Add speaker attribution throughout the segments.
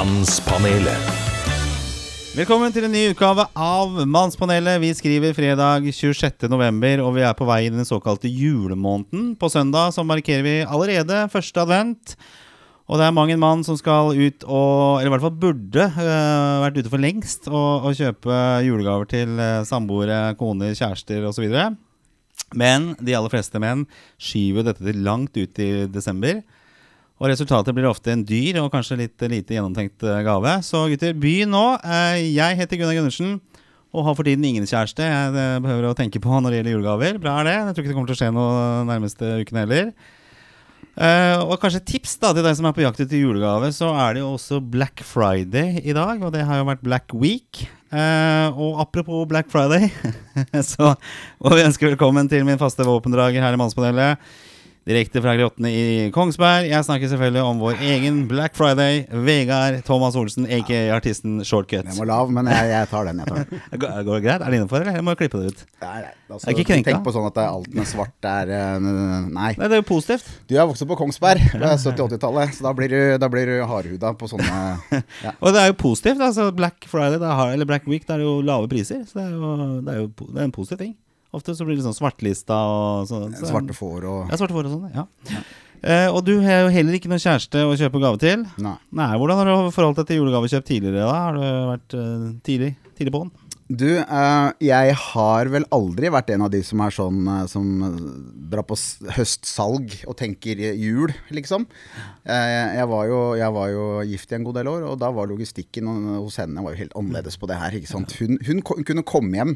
Speaker 1: Mannspanelet.
Speaker 2: Velkommen til en ny utgave av Mannspanelet. Vi skriver fredag 26.11, og vi er på vei i den såkalte julemåneden. På søndag så markerer vi allerede første advent. Og det er mang en mann som skal ut og Eller i hvert fall burde øh, vært ute for lengst og, og kjøpe julegaver til øh, samboere, koner, kjærester osv. Men de aller fleste menn skyver dette til langt ut i desember. Og resultatet blir ofte en dyr og kanskje litt lite gjennomtenkt eh, gave. Så gutter, begynn nå. Eh, Jeg heter Gunnar Gundersen og har for tiden ingen kjæreste jeg eh, behøver å tenke på når det gjelder julegaver. Bra er det. Jeg tror ikke det kommer til å skje noe nærmeste uken heller. Uh, og kanskje tips da til deg som er på jakt etter julegave, så er det jo også Black Friday i dag. Og det har jo vært Black Week. Uh, og apropos Black Friday, så må vi ønske velkommen til min faste våpendrager her i Mannspanelet. Direkte fra Grottene i Kongsberg. Jeg snakker selvfølgelig om vår egen Black Friday. Vegard Thomas Olsen, aka artisten Shortcut.
Speaker 3: Den var lav, men jeg, jeg tar den. jeg tar den
Speaker 2: Går det greit? Er det innenfor, eller jeg må jeg klippe det ut?
Speaker 3: Nei, nei, altså,
Speaker 2: Er ikke krenka?
Speaker 3: Tenk på sånn at det er alt med svart er eh, Nei.
Speaker 2: Nei, det er jo positivt.
Speaker 3: Du er vokst opp på Kongsberg på 70-80-tallet, så da blir du, da blir du hardhuda på sånne ja.
Speaker 2: Og det er jo positivt. altså Black Friday da eller Black Week da er det jo lave priser. Så det er jo, det er jo det er en positiv ting. Ofte så blir det sånn svartlista og sånn. Så,
Speaker 3: svarte får og
Speaker 2: Ja, svarte får og sånn. Ja. Eh, og du har jo heller ikke noen kjæreste å kjøpe gave til.
Speaker 3: Nei.
Speaker 2: Nei, Hvordan har du forholdt deg til julegavekjøp tidligere? da? Har du vært eh, tidlig, tidlig på den?
Speaker 3: Du, eh, jeg har vel aldri vært en av de som er sånn eh, Som drar på høstsalg og tenker jul, liksom. Eh, jeg, var jo, jeg var jo gift i en god del år, og da var logistikken hos henne var jo helt annerledes på det her. ikke sant? Hun, hun, hun kunne komme hjem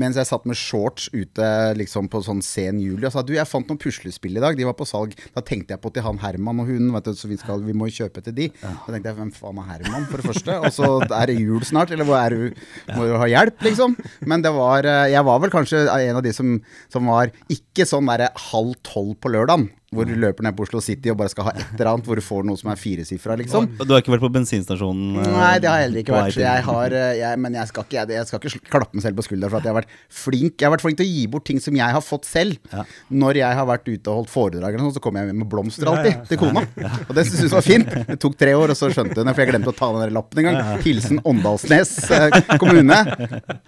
Speaker 3: mens jeg satt med shorts ute liksom på sånn sen juli og sa du, jeg fant noen puslespill i dag, de var på salg. Da tenkte jeg på til han Herman og hun, vet du, så vi, skal, vi må jo kjøpe til de. Da tenkte jeg hvem faen er Herman, for det første? Og så er det jul snart, eller hvor er du, må du ha hjelp, liksom? Men det var, eh, jeg var vel kanskje en av de som, som var ikke sånn derre halv tolv på lørdagen. Hvor du løper ned på Oslo City og bare skal ha et eller annet hvor du får noe som er firesifra, liksom.
Speaker 2: Og Du har ikke vært på bensinstasjonen? eh,
Speaker 3: Nei, det har jeg heller ikke vært. Jeg har, eh, jeg, men jeg skal, ikke, jeg, jeg skal ikke klappe meg selv på skuldra for at jeg har vært flink. Jeg har vært flink til å gi bort ting som jeg har fått selv.
Speaker 2: Ja.
Speaker 3: Når jeg har vært ute og holdt foredrag, eller noe, så kommer jeg med blomster alltid til kona. Og det syns hun var fint. Det tok tre år, og så skjønte hun det, for jeg glemte å ta den der lappen en gang. Hilsen Åndalsnes eh, kommune.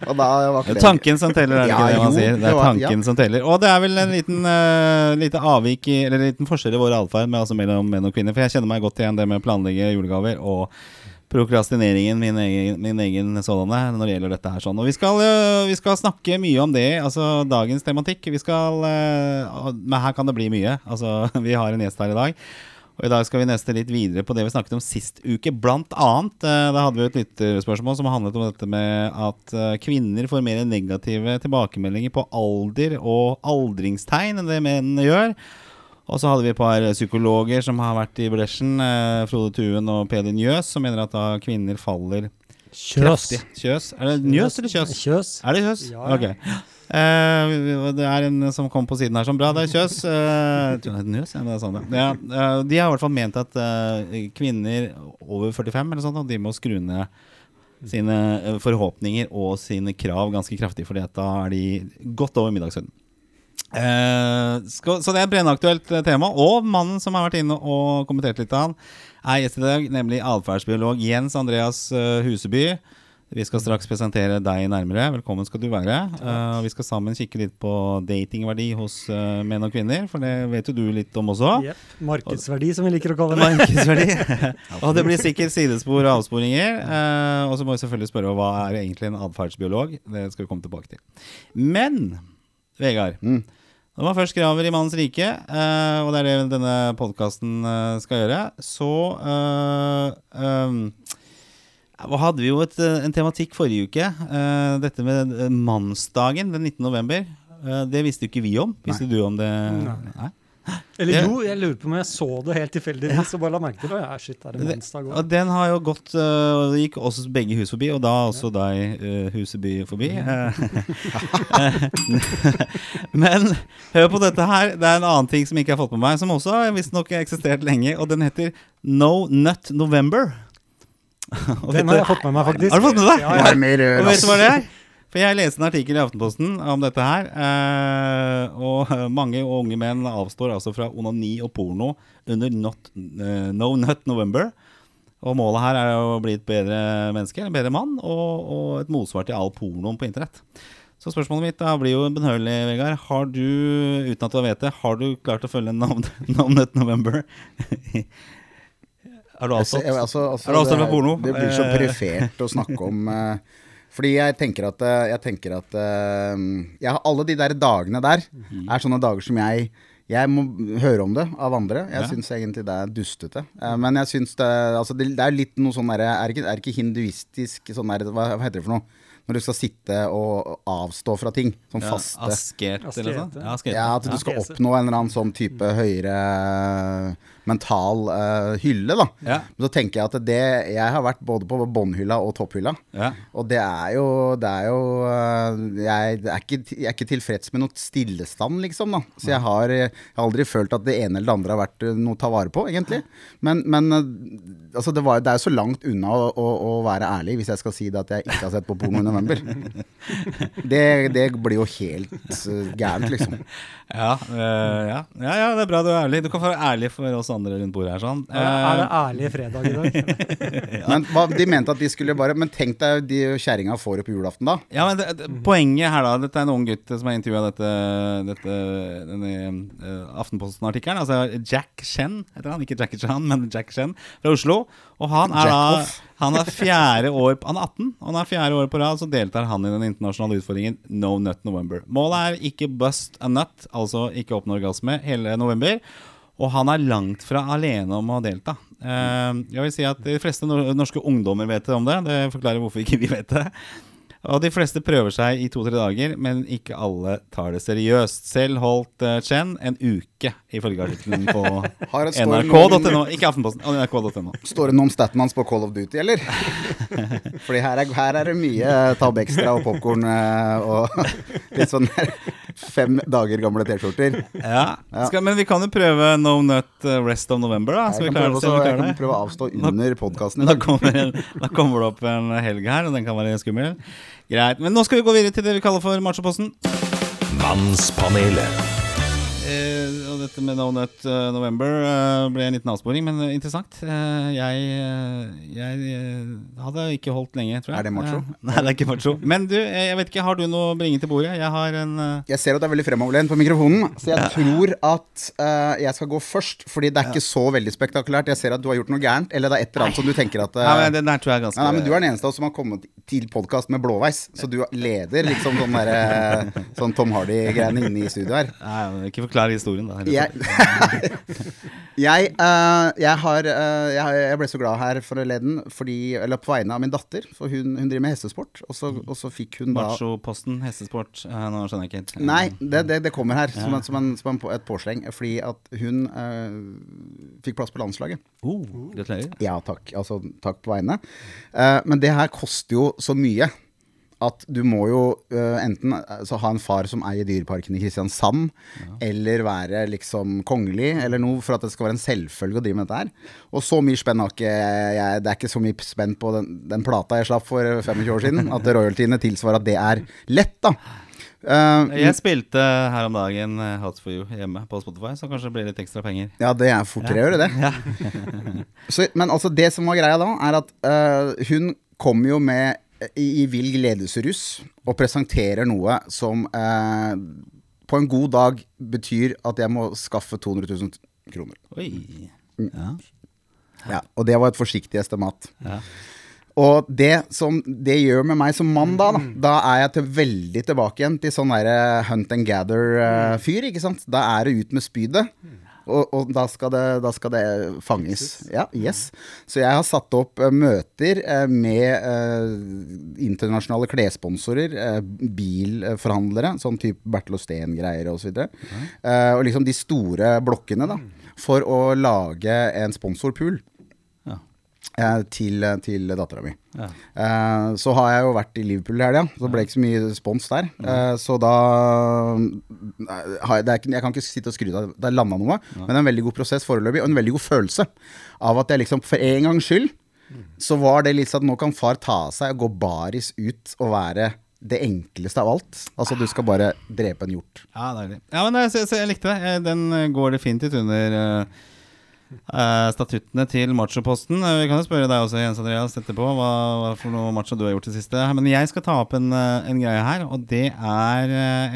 Speaker 3: Og da var ikke
Speaker 2: Det tanken som teller, er det
Speaker 3: Ja,
Speaker 2: ikke det man sier? Det er tanken som teller. Og det er vel en liten uh, lite avvik i, eller en liten forskjell i vår atferd altså mellom menn og kvinner. For jeg kjenner meg godt igjen det med å planlegge julegaver og prokrastineringen, min egen, min egen sådanne, når det gjelder dette her sånn. Og vi skal, øh, vi skal snakke mye om det, altså dagens tematikk. Vi skal øh, Men her kan det bli mye. Altså, vi har en gjest her i dag. Og I dag skal vi neste litt videre på det vi snakket om sist uke. Blant annet, eh, da hadde vi et lytterspørsmål som handlet om dette med at kvinner får mer negative tilbakemeldinger på alder og aldringstegn enn det menn gjør. Og så hadde vi et par psykologer som har vært i bresjen, eh, Frode Tuen og Peder Njøs, som mener at da kvinner faller
Speaker 4: Kjøs.
Speaker 2: kraftig. Kjøs? Er det Njøs eller Kjøs?
Speaker 4: Kjøs.
Speaker 2: Er det Kjøs?
Speaker 4: Ja, ja.
Speaker 2: Okay. Eh, det er en som kom på siden her som bra. Det er Kjøs. Eh, Njøs, ja, det er sånn, ja. Eh, de har i hvert fall ment at eh, kvinner over 45 eller sånt, de må skru ned sine eh, forhåpninger og sine krav ganske kraftig, at da er de godt over middagssøvn. Eh, skal, så det er et brennaktuelt eh, tema. Og mannen som har vært inne og kommentert litt av han, er gjest i dag, nemlig atferdsbiolog Jens Andreas eh, Huseby. Vi skal straks presentere deg nærmere. Velkommen skal du være. Uh, vi skal sammen kikke litt på datingverdi hos uh, menn og kvinner, for det vet jo du litt om også.
Speaker 4: Yep. Markedsverdi, som vi liker å kalle det.
Speaker 2: Markedsverdi. og det blir sikkert sidespor og avsporinger. Uh, og så må vi selvfølgelig spørre hva er egentlig en atferdsbiolog. Det skal vi komme tilbake til. Men Vegard.
Speaker 3: Mm.
Speaker 2: Når man først graver i mannens rike, eh, og det er det denne podkasten skal gjøre, så uh, um, hadde vi jo et, eh, en tematikk forrige uke. Uh, dette med eh, mannsdagen den 19. november. Eh, det visste jo ikke vi om. Visste du om det? Nei.
Speaker 4: Eller jo, jeg lurer på om jeg så det helt tilfeldigvis og bare la merke til det. Ja, shit, er det mannsdag
Speaker 2: Og den har jo gått Og Det gikk oss begge hus forbi, og da også deg, uh, Huseby, forbi. Eh, Men hør på dette her. Det er en annen ting som ikke har fått med meg, som også har visstnok eksistert lenge, og den heter No Nut November.
Speaker 4: Den har jeg fått med meg, faktisk.
Speaker 2: Har du fått med deg?
Speaker 4: Ja, ja.
Speaker 3: Mer
Speaker 2: Og vet du hva det er? For jeg leste en artikkel i Aftenposten om dette her. eh, og mange unge menn avstår altså fra onani og porno under not, eh, No Nut November. Og målet her er å bli et bedre menneske, en bedre mann, og, og et motsvar til all pornoen på internett. Så spørsmålet mitt da blir jo benhørlig, Vegard. Har du, uten at du vet det, har du klart å følge No Nut November? har du avstått?
Speaker 3: Altså, altså, altså,
Speaker 2: Er du avstått fra porno?
Speaker 3: Det blir så
Speaker 2: Eh.
Speaker 3: perifert å snakke om Fordi jeg tenker at, eh, jeg tenker at eh, jeg Alle de der dagene der
Speaker 2: Mhm.
Speaker 3: er sånne dager som jeg jeg må høre om det av andre. Jeg
Speaker 2: Ja.
Speaker 3: syns egentlig det er dustete. Eh, Men jeg syns det Altså, det, det er litt noe sånn derre er, er ikke hinduistisk sånn der Hva, hva heter det for noe? Når du skal sitte og avstå fra ting. Sånn
Speaker 2: Ja,
Speaker 3: faste.
Speaker 2: Asket, eller noe sånt? Ja.
Speaker 3: Ja, at du skal oppnå en eller annen sånn type høyere mental uh, hylle, da.
Speaker 2: Ja.
Speaker 3: Men så tenker jeg at det Jeg har vært både på båndhylla og topphylla.
Speaker 2: Ja.
Speaker 3: Og det er jo, det er jo uh, jeg, er ikke, jeg er ikke tilfreds med noe stillestand, liksom. da Så jeg har, jeg har aldri følt at det ene eller det andre har vært eh, noe å ta vare på, egentlig. Men, men altså det, var, det er jo så langt unna å, å, å være ærlig hvis jeg skal si det at jeg ikke har sett på porno i november. Det, det blir jo helt uh, gærent, liksom.
Speaker 2: Ja, ja. ja, ja, det er bra du er ærlig. Du kan være ærlig for oss andre rundt bordet her. sånn
Speaker 4: Er det
Speaker 2: Eh,
Speaker 4: ærlig fredag i dag?
Speaker 3: Men hva, De mente at de skulle bare Men tenk deg de kjerringa får opp julaften, da.
Speaker 2: Ja, men det, det, Poenget her da Dette er en ung gutt som har intervjua dette, dette, denne uh, Aftenposten-artikkelen. Altså Jack Chen heter han. Ikke Jackie Chan, men Jack Chen fra Oslo. Og han er da Han er fjerde år Han er 18, og han er fjerde år på rad så deltar han i den internasjonale utfordringen No Nut November. Målet er ikke bust a nut, altså ikke oppnå orgasme, hele november. Og han er langt fra alene om å delta. Eh, jeg vil si at De fleste norske ungdommer vet om det. Det forklarer hvorfor ikke vi vet det. Og de fleste prøver seg i to-tre dager, men ikke alle tar det seriøst. Selv holdt uh, Chen en uke, ifølge artikkelen på nrk.no. Ikke Aftenposten, nrk.no.
Speaker 3: Står det noe om staten hans på Call of Duty, eller? Fordi her er, her er det mye Tab Extra og popkorn og litt sånn der fem dager gamle T-skjorter.
Speaker 2: Ja.
Speaker 3: Ja.
Speaker 2: Men vi kan jo prøve No Nut eh, Rest of November, da. Skal
Speaker 3: Jeg
Speaker 2: vi
Speaker 3: kan prøve, jeg kan prøve å avstå under podkasten.
Speaker 2: Da kommer, da kommer det opp en helg her, og den kan være skummel. Greit. Men nå skal vi gå videre til det vi kaller for Machoposten.
Speaker 1: Mannspanelet.
Speaker 2: Dette med No Nut eh, November eh, ble en liten avsporing, men eh, interessant. Jeg jeg hadde ikke holdt lenge, tror jeg.
Speaker 3: Er det macho?
Speaker 2: Nei, det er ikke macho. Men du, jeg vet ikke, har du noe å bringe til bordet? Jeg har en
Speaker 3: Jeg ser at det er veldig fremoverlent på mikrofonen, så jeg tror at jeg skal gå først. Fordi det er ikke så veldig spektakulært. Jeg ser at du har gjort noe gærent, eller det er et eller annet som du tenker at
Speaker 2: Nei, men Den der tror jeg er ganske
Speaker 3: Nei, men Du er den eneste av oss som har kommet til podkast med blåveis. Så du leder liksom sånn, der, sånn Tom Hardy-greiene inne i studio her.
Speaker 2: Nei, Ikke forklar historien, da.
Speaker 3: Jeg, jeg, uh, jeg, har, uh, jeg, ble så glad her forleden fordi, eller på vegne av min datter. For hun, hun driver med hestesport. Og så, og så fikk hun da
Speaker 2: Machoposten, hestesport Uh, Nå skjønner jeg ikke helt.
Speaker 3: Nei, det, det, det kommer her som, en, som, en, som en, et påsleng. Fordi at hun fikk plass på landslaget.
Speaker 2: Oh, gratulerer.
Speaker 3: Ja, takk. Altså, takk på vegne. Men det her koster jo så mye at du må jo uh, enten altså, ha en far som eier Dyreparken i Kristiansand, eller være liksom kongelig, eller noe, for at det skal være en selvfølge å drive med dette her. Og så mye spenn har ikke jeg Det er ikke så mye spenn på den, den plata jeg slapp for 25 år siden, at royaltyene tilsvarer at det er lett, da. Uh,
Speaker 2: Jeg spilte her om dagen eh, Hots for you hjemme på Spotify, så kanskje det blir litt ekstra penger.
Speaker 3: Ja, det er fortere å gjøre det. Så, men altså, det som var greia da, er at uh, hun kom jo med i, i vill gledesrus og presenterer noe som eh, på en god dag betyr at jeg må skaffe 200 000 kroner.
Speaker 2: Oi.
Speaker 3: Mm.
Speaker 2: Ja.
Speaker 3: Ja, og det var et forsiktig estimat.
Speaker 2: Ja.
Speaker 3: Og det som det gjør med meg som mann da, da, da er jeg til veldig tilbake igjen til sånn derre hunt and gather-fyr, ikke sant. Da er det ut med spydet. Og, og da, skal det, da skal det fanges. Ja, yes. Så jeg har satt opp eh, møter eh, med eh, internasjonale klessponsorer, bilforhandlere, sånn type Bertel og Steen-greier osv. Og, og liksom de store blokkene, da. For å lage en sponsorpool til, til dattera mi.
Speaker 2: Ja.
Speaker 3: Uh, så har jeg jo vært i Liverpool i helga, så det ble ikke så mye spons der. Uh, så da eh, jeg, det er ikke, Jeg kan ikke sitte og skryte av det er landa noe, men det er en veldig god prosess foreløpig, og en veldig god følelse av at jeg liksom for en gangs skyld så var det litt sånn at nå kan far ta av seg og gå baris ut og være det enkleste av alt. Altså du skal bare drepe en hjort.
Speaker 2: Ja, deilig. Ja, men jeg, jeg, jeg likte det. Eh, Den eh, går definitivt under eh, eh, statuttene til machoposten. Eh, Vi kan jo spørre deg også, Jens Andreas, etterpå hva, hva for noe macho du har gjort i det siste. Men jeg skal ta opp en, eh, en greie her, og det er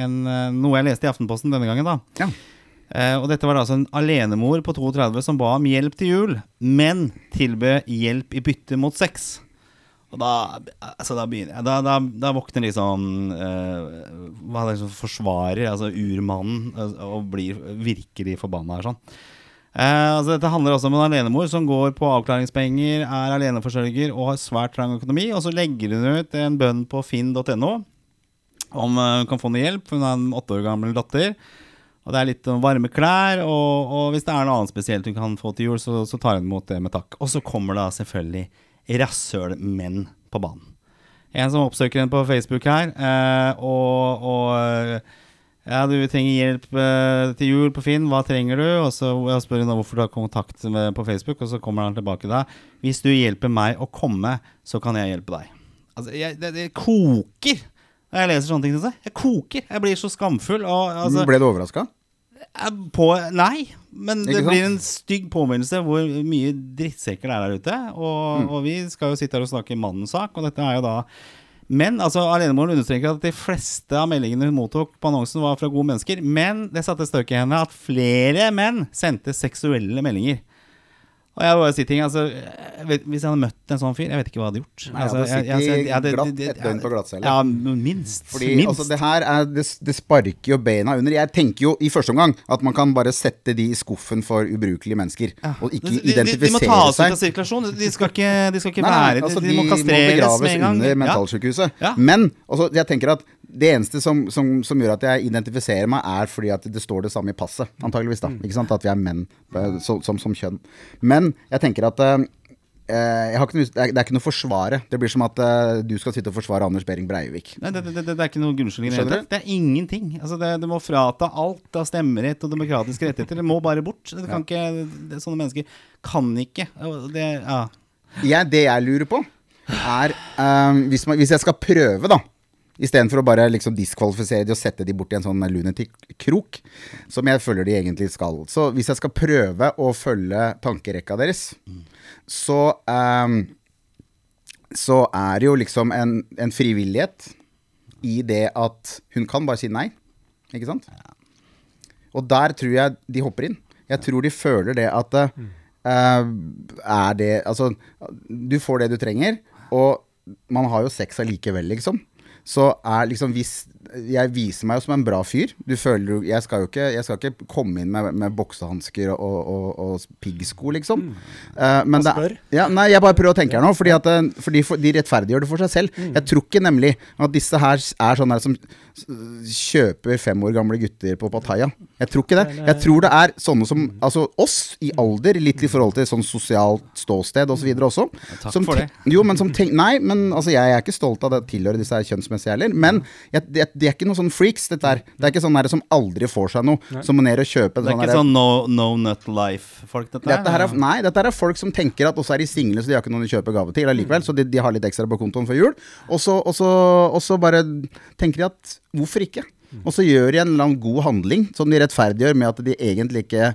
Speaker 2: en, noe jeg leste i Aftenposten denne gangen. da
Speaker 3: Ja.
Speaker 2: uh, og dette var altså en alenemor på 32 som ba om hjelp til jul, men tilbød hjelp i bytte mot sex. Og da, altså da begynner jeg Da, da, da våkner liksom uh, Hva er det som forsvarer, altså urmannen, og blir virkelig forbanna her sånn. Eh, altså dette handler også om en alenemor som går på avklaringspenger, er aleneforsørger og har svært trang økonomi. Og så legger hun ut en bønn på finn.no om eh, hun kan få noe hjelp. Hun har en åtte år gammel datter. Og det er litt om varme klær, og, og hvis det er noe annet spesielt hun kan få til jul, så, så tar hun imot det med takk. Og så kommer da selvfølgelig rasshølmenn på banen. En som oppsøker henne på Facebook her, eh, og, og ja, du trenger hjelp eh, til jul på Finn, hva trenger du? Og så jeg spør hun hvorfor du har kontakt med, på Facebook, og så kommer han tilbake da. Hvis du hjelper meg å komme, så kan jeg hjelpe deg. Altså, jeg, det, det koker når jeg leser sånne ting. synes Jeg Jeg koker. Jeg blir så skamfull. Og, altså,
Speaker 3: Ble du overraska?
Speaker 2: På, nei, men det blir en stygg påminnelse hvor mye drittsekker det er der ute. Og,
Speaker 3: Mm.
Speaker 2: og vi skal jo sitte her og snakke mannens sak, og dette er jo da Men altså, alenemoren understreker at de fleste av meldingene hun mottok på annonsen, var fra gode mennesker. Men det satte støk i henne at flere menn sendte seksuelle meldinger. Og jeg bare sier ting, altså jeg vet, Hvis jeg hadde møtt en sånn fyr, jeg vet ikke hva jeg hadde gjort.
Speaker 3: Nei, jeg
Speaker 2: altså,
Speaker 3: hadde sittet
Speaker 2: jeg- jeg-
Speaker 3: glatt et døgn på glattcelle.
Speaker 2: Ja, minst.
Speaker 3: Fordi
Speaker 2: minst.
Speaker 3: altså, det her er, det, det sparker jo beina under. Jeg tenker jo i første omgang at man kan bare sette de i skuffen for ubrukelige mennesker. Og ikke
Speaker 2: de, de, de, de må
Speaker 3: identifisere
Speaker 2: tas ut
Speaker 3: seg.
Speaker 2: av sirkulasjon. De skal ikke, de skal ikke
Speaker 3: Nei,
Speaker 2: være
Speaker 3: altså,
Speaker 2: de, de må kastreres
Speaker 3: begraves
Speaker 2: med en gang.
Speaker 3: under
Speaker 2: Ja.
Speaker 3: mentalsykehuset.
Speaker 2: Ja.
Speaker 3: Men altså, jeg tenker at det eneste som, som, som gjør at jeg identifiserer meg, er fordi at det står det samme i passet. Antageligvis da, ikke sant? At vi er menn eh, som, som kjønn. Men jeg tenker at uh, jeg har ikke det, er, ikke noe forsvare. Det blir som at uh, du skal sitte og forsvare Anders Behring Breivik.
Speaker 2: Nei, det, det, det, er ikke noe unnskyldning. det er ingenting. Altså, det, det må frata alt av stemmerett og demokratiske rettigheter. Det må bare bort. Det kan ikke, det, sånne mennesker kan ikke ja.
Speaker 3: jeg, det jeg lurer på, er uh, hvis, man, hvis jeg skal prøve, da Istedenfor å bare liksom diskvalifisere de og sette de bort i en sånn lunatic-krok, som jeg føler de egentlig skal. Så hvis jeg skal prøve å følge tankerekka deres, så um, Så er det jo liksom en, en frivillighet i det at hun kan bare si nei. Ikke sant? Og der tror jeg de hopper inn. Jeg tror de føler det at uh, er det Altså, du får det du trenger, og man har jo sex allikevel, liksom. Så er liksom hvis Jeg viser meg jo som en bra fyr. Du føler Jeg skal jo ikke, jeg skal ikke komme inn med, med boksehansker og, og, og piggsko, liksom. Uh, men
Speaker 4: Man
Speaker 3: det, ja, nei, jeg bare prøver å tenke her nå, fordi at, fordi for de, rettferdiggjør det for seg selv.
Speaker 4: Mm.
Speaker 3: Jeg tror ikke nemlig at disse her er sånne her som kjøper fem år gamle gutter på Pattaya. Jeg tror ikke det.
Speaker 4: Eh,
Speaker 3: Jeg tror det er sånne som altså oss i alder, litt i forhold til sånn sosialt ståsted osv. videre også.
Speaker 2: takk
Speaker 3: som
Speaker 2: for
Speaker 3: det. Jo, men som tenk, Nei, men altså jeg er ikke stolt av det å tilhøre disse her kjønnsmessige heller. Men jeg, det, det er ikke noen sånn freaks, dette her. Det er ikke sånne her som aldri får seg noe. Som må ned og kjøpe
Speaker 2: Det er
Speaker 3: sånn
Speaker 2: ikke sånn no, no nut life-folk, dette,
Speaker 3: dette her er, nei, dette her er folk som tenker at også er de single, så de har ikke noen å kjøpe gave til allikevel. Så de, de har litt ekstra på kontoen før jul. Og så, og, så, og så bare tenker de at hvorfor ikke? Og så gjør de en eller annen god handling som de rettferdiggjør med at de egentlig ikke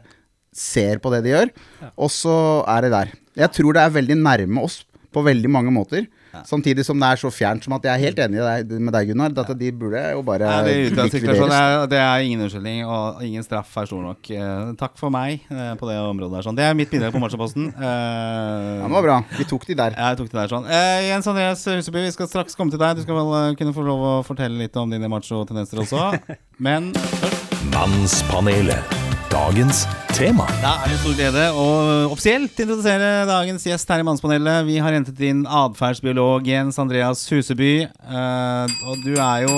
Speaker 3: ser på det de gjør. Og så er det der. Jeg tror det er veldig nærme oss på veldig mange måter. Samtidig som det er så fjernt som at jeg er helt enig med deg, Gunnar. At de burde jo bare
Speaker 2: ja, det, er det, er, det er ingen unnskyldning, og ingen straff er stor nok. Eh, takk for meg eh, på det området der. Sånn. Det er mitt bidrag på Matchaposten. Uh,
Speaker 3: Ja, det var bra. Vi tok de der.
Speaker 2: Jeg tok det der sånn. Eh, Jens Andreas Huseby, vi skal straks komme til deg. Du skal vel eh, kunne få lov å fortelle litt om dine macho-tendenser også. Men først
Speaker 1: Mannspanelet. Dagens tema.
Speaker 2: Da er det stor glede å offisielt introdusere dagens gjest her i Mannspanelet. Vi har hentet inn atferdsbiolog Jens Andreas Huseby. Eh, og du er jo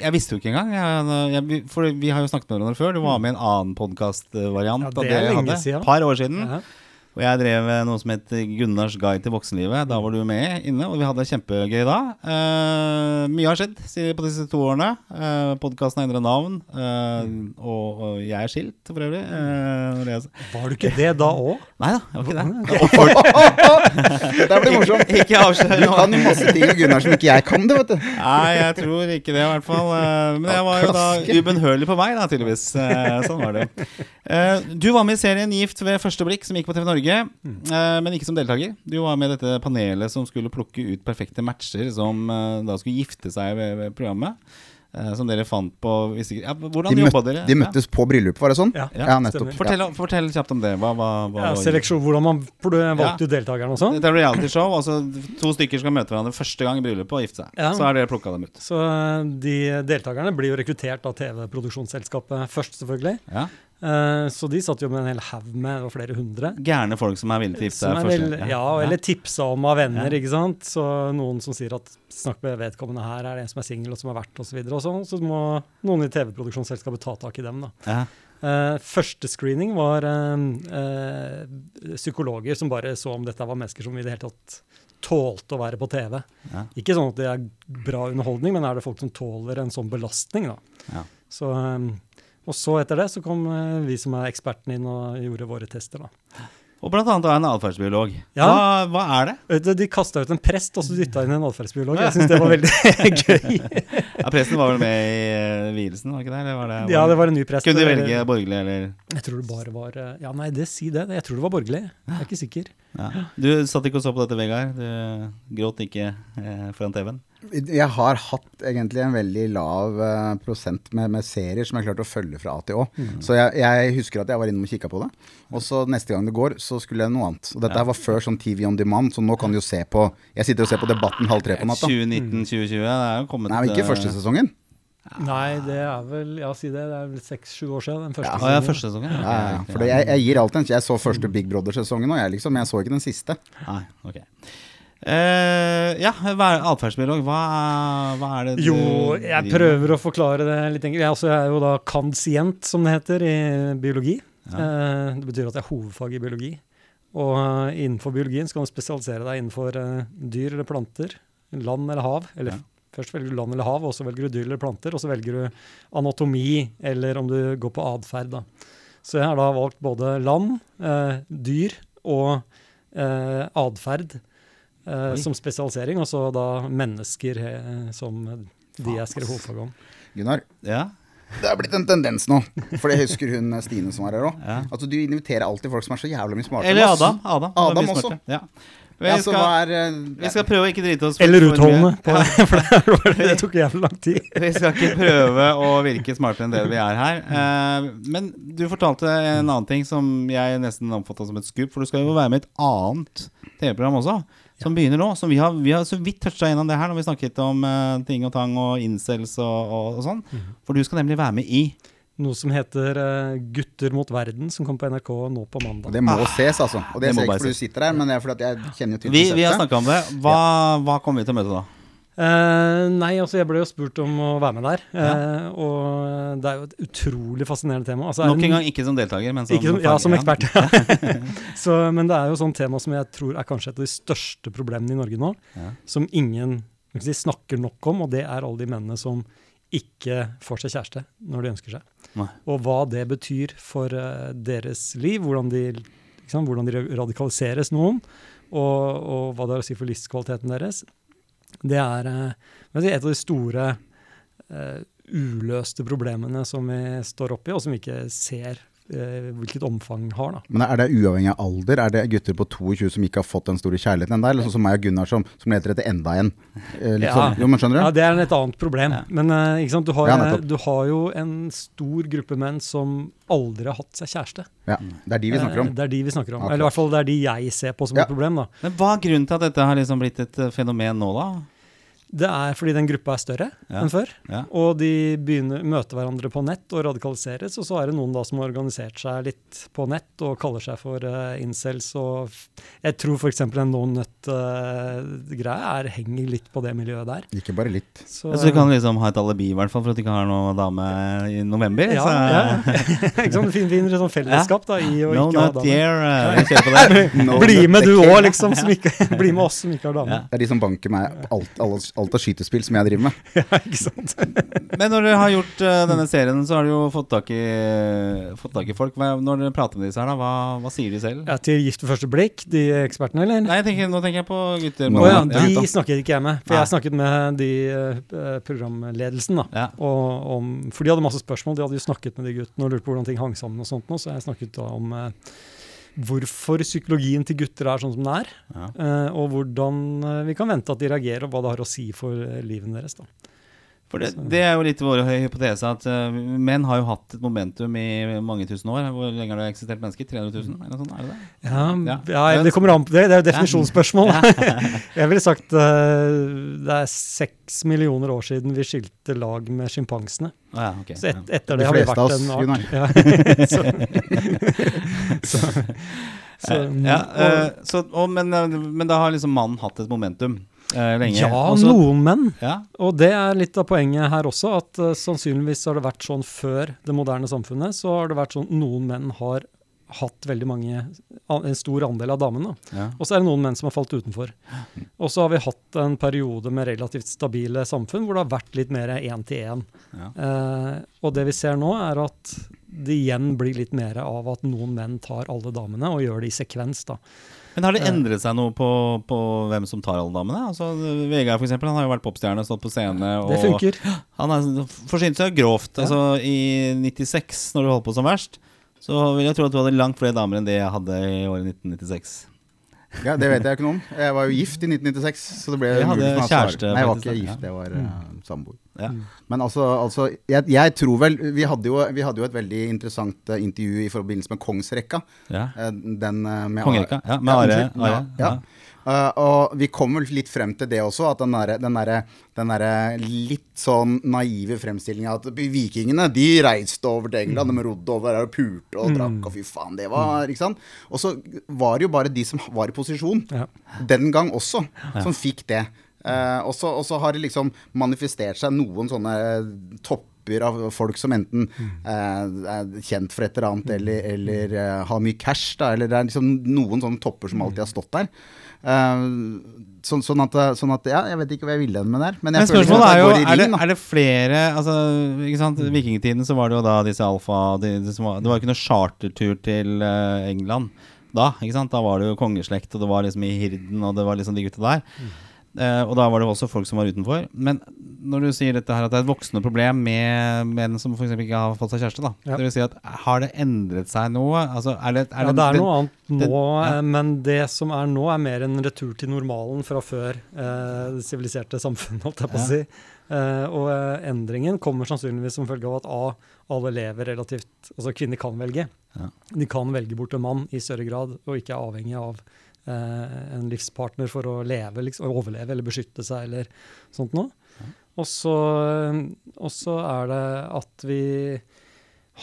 Speaker 2: Jeg visste jo ikke engang. Jeg, jeg, for vi har jo snakket med hverandre før. Du var med i en annen podkastvariant
Speaker 4: Ja, det
Speaker 2: det
Speaker 4: er
Speaker 2: jeg
Speaker 4: lenge
Speaker 2: hadde.
Speaker 4: siden.
Speaker 2: Et par år siden.
Speaker 4: Ja.
Speaker 2: Og jeg drev eh, noe som het Gunnars guide til voksenlivet. Da var du med inne, og vi hadde det kjempegøy da. Uh, mye har skjedd siden- på disse to årene. Uh, Podkasten har endret navn. eh, og, og jeg er skilt, for øvrig. Eh,
Speaker 4: Var du ikke det da òg?
Speaker 2: Nei da, jeg var ikke det.
Speaker 3: Dette Dette blir morsomt.
Speaker 2: Ikke avslør
Speaker 3: Du kan jo masse ting om Gunnar som ikke jeg kan det, vet du.
Speaker 2: Nei, jeg tror ikke det, i hvert fall. Eh, Men jeg var jo da ubønnhørlig på meg, da, tydeligvis. Eh, Sånn var det. Eh, Du var med i serien Gift ved første blikk, som gikk på TV Norge, eh, men ikke som deltaker. Du var med dette panelet som skulle plukke ut perfekte matcher som eh, da skulle gifte seg ved, ved programmet. eh, Som dere fant på ja, Hvordan
Speaker 3: De,
Speaker 2: jobba
Speaker 3: møtte,
Speaker 2: dere?
Speaker 3: de møttes på bryllup, var det sånn?
Speaker 4: Ja,
Speaker 3: ja nettopp.
Speaker 2: Fortell, fortell kjapt om det. Hva, hva, hva,
Speaker 4: Ja, seleksjon, hvordan man valgte ut deltakerne og sånn.
Speaker 2: Dette er realityshow. Altså to stykker skal møte hverandre første gang i bryllupet og gifte seg.
Speaker 4: Ja.
Speaker 2: Så har dere plukka dem ut.
Speaker 4: Så eh, de deltakerne blir jo rekruttert av TV-produksjonsselskapet først, selvfølgelig. Eh, Så de satt jo med en hel haug med, og flere hundre.
Speaker 2: Gærne folk som er villige til å
Speaker 4: er vel, ja, eller tipsa om av venner,
Speaker 2: Ja.
Speaker 4: ikke sant. Så noen som sier at snakk med vedkommende her, er det en som er singel og som har vært osv. Og, så sånn, så må noen i TV-produksjonsselskapet ta tak i dem, da.
Speaker 2: Ja.
Speaker 4: Uh, første screening var uh, psykologer som bare så om dette var mennesker som i det hele tatt tålte å være på TV.
Speaker 2: Ja.
Speaker 4: Ikke sånn at det er bra underholdning, men er det folk som tåler en sånn belastning, da.
Speaker 2: Ja.
Speaker 4: Så, eh, og så etter det så kom eh, vi som er ekspertene inn og gjorde våre tester, da.
Speaker 2: Og blant annet en atferdsbiolog.
Speaker 4: Ja.
Speaker 2: Hva, hva er det?
Speaker 4: Vet De kasta ut en prest og så dytta inn en atferdsbiolog. Jeg syns det var veldig gøy.
Speaker 2: Ja, Presten var vel med i eh, vielsen, var ikke det? Eller var det
Speaker 4: Ja, det var en ny prest.
Speaker 2: Kunne de velge borgerlig eller
Speaker 4: Jeg tror det bare var eh, Ja, nei, det si det. Jeg tror det var borgerlig. Jeg er ikke sikker.
Speaker 2: ja. Du satt ikke og så på dette, Vegard. Du gråt ikke eh, foran TV-en.
Speaker 3: Jeg har hatt egentlig en veldig lav eh, prosent med, med serier som jeg har klart å følge fra A til Å.
Speaker 2: Mm.
Speaker 3: Så jeg, jeg husker at jeg var innom og kikka på det. Og så neste gang det går, så skulle jeg noe annet. Og dette ja. var før sånn TV on demand, så nå kan du jo se på Jeg sitter og ser på Debatten halv tre på natta.
Speaker 2: 2019-2020, det er jo kommet
Speaker 3: Nei, men ikke
Speaker 2: eh,
Speaker 3: første sesongen.
Speaker 4: Nei, det er vel Ja, si det. Det er vel seks-sju år siden. Den første
Speaker 2: ja,
Speaker 4: sesongen.
Speaker 2: første sesongen. ja.
Speaker 3: Ja, ja, for jeg, jeg gir alt en Jeg så første Big Brother-sesongen, òg, jeg liksom, jeg så ikke den siste.
Speaker 2: Nei, ok. Eh, ja, hva er atferdsbiolog? Hva, hva er det du
Speaker 4: Jo, jeg prøver å forklare det litt enkelt. Jeg, er jeg er jo da kandsient, som det heter, i biologi. Eh, det betyr at jeg er hovedfag i biologi. Og uh, innenfor biologien skal du spesialisere deg innenfor dyr eller planter, land eller hav. Eller
Speaker 2: Ja.
Speaker 4: først velger du land eller hav, og så velger du dyr eller planter, og så velger du anatomi, eller om du går på atferd, da. Så jeg har da valgt både land, dyr og eh, atferd eh, som spesialisering, og så da mennesker eh, som de jeg skrev hovedfag om.
Speaker 3: Gunnar,
Speaker 2: Ja,
Speaker 3: det har blitt en tendens nå. For jeg husker hun eh, Stine som var her òg.
Speaker 2: ja.
Speaker 3: Altså, du inviterer alltid folk som er så jævlig mye smartere
Speaker 2: Eller
Speaker 3: enn oss.
Speaker 2: Adam. Adam,
Speaker 3: Adam også.
Speaker 2: Ja. Vi,
Speaker 3: Ja,
Speaker 2: skal,
Speaker 3: er eh,
Speaker 2: vi skal prøve å ikke drite oss
Speaker 4: Eller utholdende, på, for det, var det, det tok jævlig lang tid.
Speaker 2: Vi skal ikke prøve å virke smartere enn det vi er her. Eh, men du fortalte en annen ting som jeg nesten oppfatta som et skup. For du skal jo være med i et annet TV-program også, som begynner nå. Som vi har, vi har så vidt toucha innom det her når vi snakket om uh, ting og tang og incels og, og, og sånn.
Speaker 3: Mm.
Speaker 2: For du skal nemlig være med i
Speaker 4: Noe som heter uh, Gutter mot verden, som kom på NRK nå på
Speaker 3: Og
Speaker 4: mandag.
Speaker 3: det må ses, altså. Og det,
Speaker 2: Det
Speaker 3: ser jeg ikke fordi du sitter her, men det er fordi at jeg kjenner jo til
Speaker 2: Vi, vi har snakka om det. Hva, hva kommer vi til å møte da?
Speaker 4: Eh, nei, altså jeg ble jo spurt om å være med der. eh, og det er jo et utrolig fascinerende tema. Altså,
Speaker 2: Nok en gang ikke som deltaker, men som,
Speaker 4: som, ja, som ekspert. så, men det er jo sånn tema som jeg tror er kanskje et av de største problemene i Norge nå.
Speaker 2: Ja.
Speaker 4: Som ingen si, snakker nok om, og det er alle de mennene som ikke får seg kjæreste når de ønsker seg.
Speaker 2: Nei.
Speaker 4: Og hva det betyr for uh, deres liv, hvordan de, sant, hvordan de radikaliseres noen, og, og hva det har å si for livskvaliteten deres. Det er eh, et av de store eh, uløste problemene som vi står oppi, og som vi ikke ser hvilket omfang har. Da.
Speaker 3: Men er det uavhengig av alder? Er det gutter på 22 som ikke har fått den store kjærligheten ennå? Eller sånn som meg og Gunnar som, som leter etter enda en? Eh, liksom.
Speaker 4: Ja.
Speaker 3: Jo, men skjønner du?
Speaker 4: Ja, Det er et annet problem. Men eh, ikke sant? Du, har,
Speaker 3: Ja,
Speaker 4: du har jo en stor gruppe menn som aldri har hatt seg kjæreste.
Speaker 3: Ja, det er de vi snakker om.
Speaker 4: Eh, Det er de vi snakker om.
Speaker 3: Akkurat.
Speaker 4: Eller i hvert fall det er de jeg ser på som
Speaker 3: Ja.
Speaker 4: et problem. da.
Speaker 2: Men hva er grunnen til at dette har liksom blitt et eh, fenomen nå, da?
Speaker 4: Det er fordi den gruppa er større
Speaker 2: Ja.
Speaker 4: enn før.
Speaker 2: Ja.
Speaker 4: Og de begynner møter hverandre på nett og radikaliseres. Og så er det noen da som har organisert seg litt på nett og kaller seg for uh, incels. Og jeg tror f.eks. en no nut-greie er henger litt på det miljøet der.
Speaker 3: Ikke bare litt.
Speaker 4: Så,
Speaker 2: Så du kan liksom ha et alibi i hvert fall for at du ikke har noen dame i november?
Speaker 4: ja,
Speaker 2: så,
Speaker 4: ja. ikke sånn fin, fin sånn fellesskap da, i å
Speaker 2: No
Speaker 4: ikke ha dame.
Speaker 2: year. uh, vi kjører på det.
Speaker 3: No,
Speaker 4: Bli med du òg, liksom. Som ikke, bli med oss som ikke har dame.
Speaker 2: Ja.
Speaker 3: Det er de som banker meg alt, alle, alle alt av skytespill som jeg driver med.
Speaker 4: Ja, ikke sant?
Speaker 2: Men når dere har gjort uh, denne serien, så har dere jo fått tak i, fått tak i folk. Hva, når dere prater med disse her, da, hva, hva sier de selv?
Speaker 4: Ja, til Gift ved første blikk, de ekspertene, eller?
Speaker 2: Nei, jeg tenker, nå tenker jeg på gutter.
Speaker 3: Nå,
Speaker 4: ja, de
Speaker 3: ja,
Speaker 4: snakket ikke jeg med. For
Speaker 2: Nei.
Speaker 4: jeg snakket med de uh, programledelsen. da.
Speaker 2: Ja.
Speaker 4: Og om, for de hadde masse spørsmål. De hadde jo snakket med de guttene og lurt på hvordan ting hang sammen. og sånt nå, Så jeg snakket da om eh, hvorfor psykologien til gutter er sånn som den er.
Speaker 2: Ja.
Speaker 4: eh, og hvordan eh, vi kan vente at de reagerer, og hva det har å si for livene deres. da.
Speaker 2: For det, det er jo litt vår hypotese at uh, menn har jo hatt et momentum i mange tusen år. Hvor lenge har det eksistert mennesker? 300 000? Eller noe sånt, er det det?
Speaker 4: Ja,
Speaker 2: Ja.
Speaker 4: ja. Det kommer an på det. Det er jo definisjonsspørsmål. jeg ville sagt uh, det er seks millioner år siden vi skilte lag med sjimpansene.
Speaker 2: Å ja, okay,
Speaker 4: Så et, etter det har vi vært
Speaker 3: oss,
Speaker 4: en art. Ja. så, så, så,
Speaker 2: ja, så, og, men, men da har liksom mannen hatt et momentum eh, lenge.
Speaker 4: ja,
Speaker 2: også,
Speaker 4: noen menn.
Speaker 2: Ja,
Speaker 4: Og det er litt av poenget her også, at uh, sannsynligvis har det vært sånn før det moderne samfunnet, så har det vært sånn noen menn har hatt veldig mange, en stor andel av damene.
Speaker 2: ja.
Speaker 4: Og så er det noen menn som har falt utenfor. Og så har vi hatt en periode med relativt stabile samfunn hvor det har vært litt mer én til én.
Speaker 2: Ja.
Speaker 4: Eh, og det vi ser nå, er at det igjen blir litt mer av at noen menn tar alle damene og gjør det i sekvens. da.
Speaker 2: Men har det endret seg noe på, på hvem som tar alle damene? Altså, Vegard for eksempel, han har jo vært popstjerne, stått på scene. Og
Speaker 4: Det funker.
Speaker 2: Han har forsynt seg grovt.
Speaker 4: Ja.
Speaker 2: Altså, I 96, når du holdt på som verst, så vil jeg tro at du hadde langt flere damer enn det jeg hadde i året 1996.
Speaker 3: Ja, Det vet jeg ikke noe om. Jeg var jo gift i 1996. Så det ble
Speaker 2: Jeg hadde kjæreste,
Speaker 3: Nei, jeg var ikke gift, jeg var uh, samboer.
Speaker 2: Ja.
Speaker 3: Men altså, altså jeg, jeg tror vel vi hadde, jo, vi hadde jo et veldig interessant eh, intervju i forbindelse med Kongsrekka.
Speaker 2: Ja.
Speaker 3: eh, Den eh, med
Speaker 2: Kongerekka. Ja, med Are.
Speaker 3: Ja,
Speaker 2: Are.
Speaker 3: Ja. Eh, og vi kom vel litt frem til det også, at den derre den der litt sånn naive fremstillinga at vikingene de reiste over til England, de rodde over her og pulte og drakk, og fy faen, det var Ikke sant? Og så var det jo bare de som var i posisjon,
Speaker 4: Ja.
Speaker 3: den gang også, som fikk det. Eh, og så har det liksom manifestert seg noen sånne topper av folk som enten eh, er kjent for et eller annet, eller, eller eh, har mye cash, da. Eller det er liksom noen sånne topper som alltid har stått der. Eh, sånn, sånn, at, sånn at Ja, jeg vet ikke hva jeg ville med der, men
Speaker 2: Men spørsmålet
Speaker 3: at
Speaker 2: er jo
Speaker 3: går i
Speaker 2: er det, er det flere altså, ikke sant? I vikingtiden så var det jo da disse alfa de, de som var, Det var jo ikke noe chartertur til uh, England da. ikke sant? Da var det jo kongeslekt, og det var liksom i Hirden, og det var liksom de gutta der. Eh, og da var det også folk som var utenfor. Men når du sier dette her at det er et voksende problem med menn som f.eks. ikke har fått seg kjæreste, da.
Speaker 4: Ja.
Speaker 2: Det vil si at har det endret seg noe? Altså, er det, er
Speaker 4: Ja, det er noe annet
Speaker 2: det,
Speaker 4: nå,
Speaker 2: ja.
Speaker 4: eh, men det som er nå, er mer en retur til normalen fra før eh, det siviliserte samfunnet, holdt jeg på å si. Eh, og eh, endringen kommer sannsynligvis som følge av at A, alle lever relativt Altså kvinner kan velge. De kan velge bort en mann i større grad, og ikke er avhengig av en livspartner for å leve, liksom, overleve eller beskytte seg eller sånt noe. Og så og så er det at vi